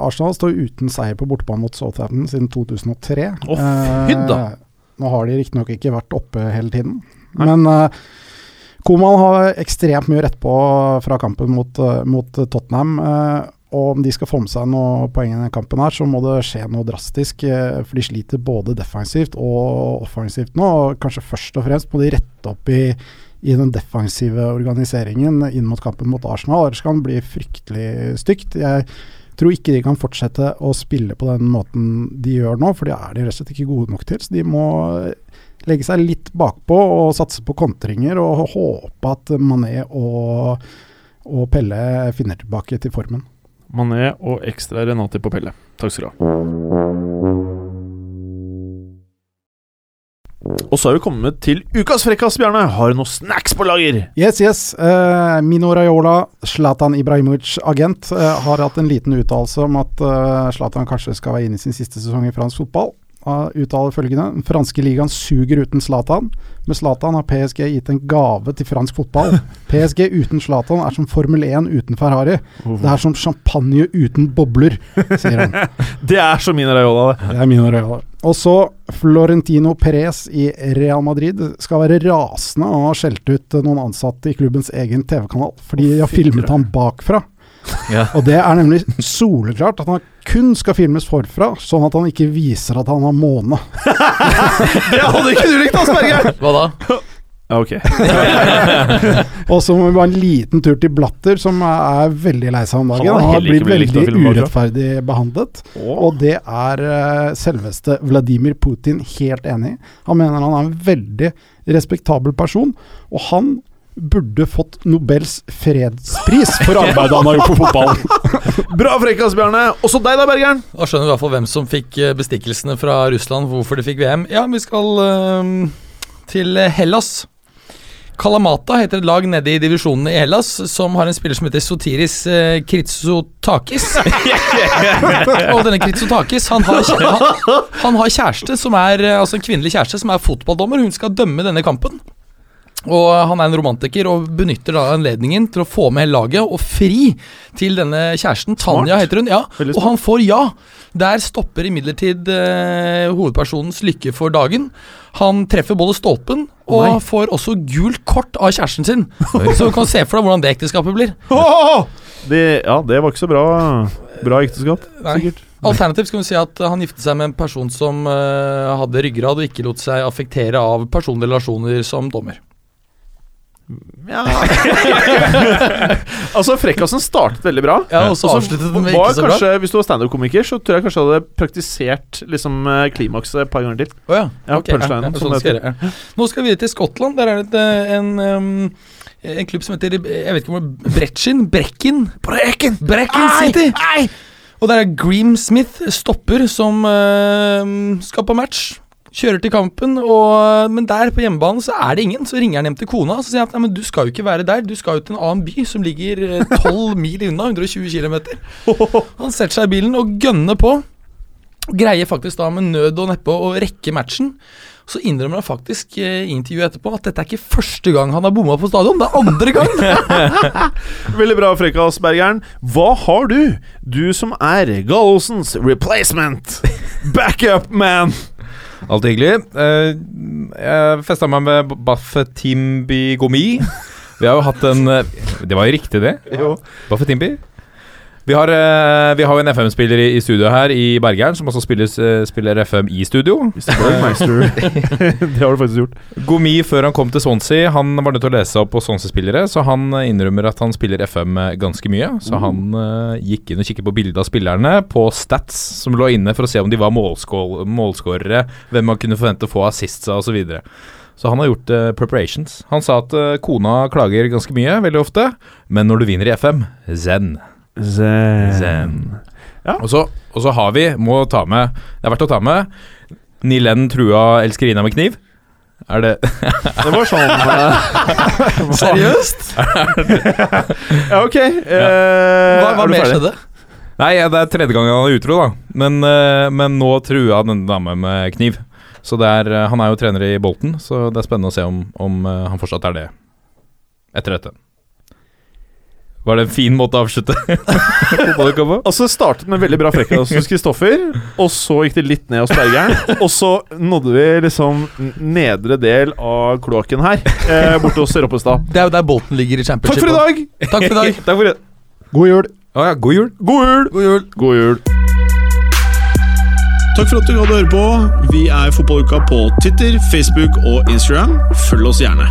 Arsenal står uten seier på bortebane mot Southampton siden 2003. Å, fy da. Eh, nå har de riktignok ikke vært oppe hele tiden, men uh, Koman har ekstremt mye rett på fra kampen mot, eh, mot Tottenham. eh, og om de skal få med seg noe poeng i denne kampen, her, så må det skje noe drastisk. eh, for de sliter både defensivt og offensivt nå. og Kanskje først og fremst må de rette opp i, i den defensive organiseringen inn mot kampen mot Arsenal. Ellers kan det bli fryktelig stygt. Jeg tror ikke de kan fortsette å spille på den måten de gjør nå, for det er de rett og slett ikke gode nok til. Så de må legge seg litt bakpå og satse på kontringer og håpe at Mané og, og Pelle finner tilbake til formen. Mané og ekstra Renati på Pelle. Takk skal du ha. Og så er vi kommet til ukas frekkas, Bjarne. Har du noen snacks på lager? Yes, yes. Uh, Mino Raiola, Zlatan Ibrahimovic agent, uh, har hatt en liten uttalelse om at uh, Zlatan kanskje skal være inne i sin siste sesong i fransk fotball. Uh, uttaler følgende Den franske ligaen suger uten Zlatan. Med Zlatan har PSG gitt en gave til fransk fotball. PSG uten Zlatan er som Formel 1 uten Ferrari. Det er som champagne uten bobler, sier han. Det er som Mino Raiola, det. Det er Mino Raiola. Og så Florentino Perez i Real Madrid skal være rasende og har skjelt ut noen ansatte i klubbens egen TV-kanal fordi de har filmet ham bakfra. Ja. Og det er nemlig soleklart at han kun skal filmes forfra, sånn at han ikke viser at han har måne. Det hadde ikke du likt, Asperger! Hva da? Ok. Og så må vi ha en liten tur til Blatter, som er veldig lei seg om dagen. Han har blitt veldig urettferdig behandlet. Og det er eh, selveste Vladimir Putin helt enig i. Han mener han er en veldig respektabel person, og han burde fått Nobels fredspris for arbeidet han har gjort på fotballen. Bra frekkas, Bjarne. Også deg da, Bergeren. Da skjønner vi i hvert fall hvem som fikk eh, bestikkelsene fra Russland, hvorfor de fikk VM. Ja, vi skal eh, til Hellas. Kalamata heter et lag nede i divisjonene i Hellas som har en spiller som heter Sotiris eh, Kritsotakis. og denne Kritsotakis han har, kjæ- han, han har kjæreste som er eh, Altså en kvinnelig kjæreste som er fotballdommer. Hun skal dømme denne kampen. Og han er en romantiker og benytter da anledningen til å få med hele laget og fri til denne kjæresten. Tanja heter hun. ja Og han får ja. Der stopper imidlertid eh, hovedpersonens lykke for dagen. Han treffer både stolpen og Nei. får også gult kort av kjæresten sin. Så du kan se for deg hvordan det ekteskapet blir. Det, ja, det var ikke så bra, bra ekteskap, Nei. sikkert. Alternativt skal vi si at han giftet seg med en person som uh, hadde ryggrad og ikke lot seg affektere av personlige relasjoner som dommer. Ja. altså, frekkasen startet veldig bra. Ja, og så avsluttet den ikke så bra. Hvis du var standup-komiker, så tror jeg kanskje du hadde praktisert liksom, eh, klimakset et par ganger til. Oh, ja. Ja, okay, punchlinen, ja, som sånn skal jeg ja. Nå skal vi videre til Skottland. Der er det et, eh, en, um, en klubb som heter Jeg vet ikke om det er Brechin? Brekken? Brekken! Brekken City! Og der er Gream Smith, stopper, som eh, skal på match. Kjører til kampen, og, men der på hjemmebane så er det ingen. Så ringer han hjem til kona og sier at nei, men du skal jo ikke være der, du skal jo til en annen by som ligger eh, 12 mil unna, 120 km. Han setter seg i bilen og gønner på. Greier faktisk da med nød og neppe å rekke matchen. Så innrømmer han faktisk eh, i intervjuet etterpå at dette er ikke første gang han har bomma på stadion, det er andre gang! Veldig bra, frekkas, Bergeren. Hva har du? Du som er Gallosens replacement. Backup man. Alltid hyggelig. Eh, jeg festa meg med Baffetimbi Gomi. Vi har jo hatt en eh, Det var jo riktig, det. Jo. Baffetimbi. Vi har, eh, vi har en FM-spiller i, studio her i Bergeren, som også spiller, eh, spiller FM i studio. Det har du faktisk gjort. Gomi, før han kom til Swansea, han var nødt til å lese opp på Swansea-spillere, så han eh, innrømmer at han spiller FM ganske mye. Så han eh, gikk inn og kikket på bildet av spillerne på Stats, som lå inne for å se om de var målskårere, hvem man kunne forvente å få assists av osv. Så han har gjort uh, preparations. Han sa at uh, kona klager ganske mye, veldig ofte, men når du vinner i FM, zen. Zen. Ja. Og, så, og så har vi, må ta med Det er verdt å ta med Nilen trua elskerina med kniv. Er det Det var sånn eh, Seriøst? Ja, ok. Eh, Hva, hva mer skjedde? Nei, det er tredje gang han er utro, da. Men, uh, men nå trua denne dame med kniv. Så det er, Han er jo trener i Bolten, så det er spennende å se om, om han fortsatt er det etter dette. Var det en fin måte å avslutte? Altså startet med veldig bra frekkas hos Kristoffer, og så gikk det litt ned hos Bergeren. Og så nådde vi liksom nedre del av kloakken her, eh, borte hos Roppestad. Det er jo der Bolten ligger i Takk for i dag! Takk for i dag. Takk for det. God jul! Å ja, god jul. God jul! God jul. God jul. Takk for at du gadd å høre på. Vi er Fotballuka på Twitter, Facebook og Instagram. Følg oss gjerne.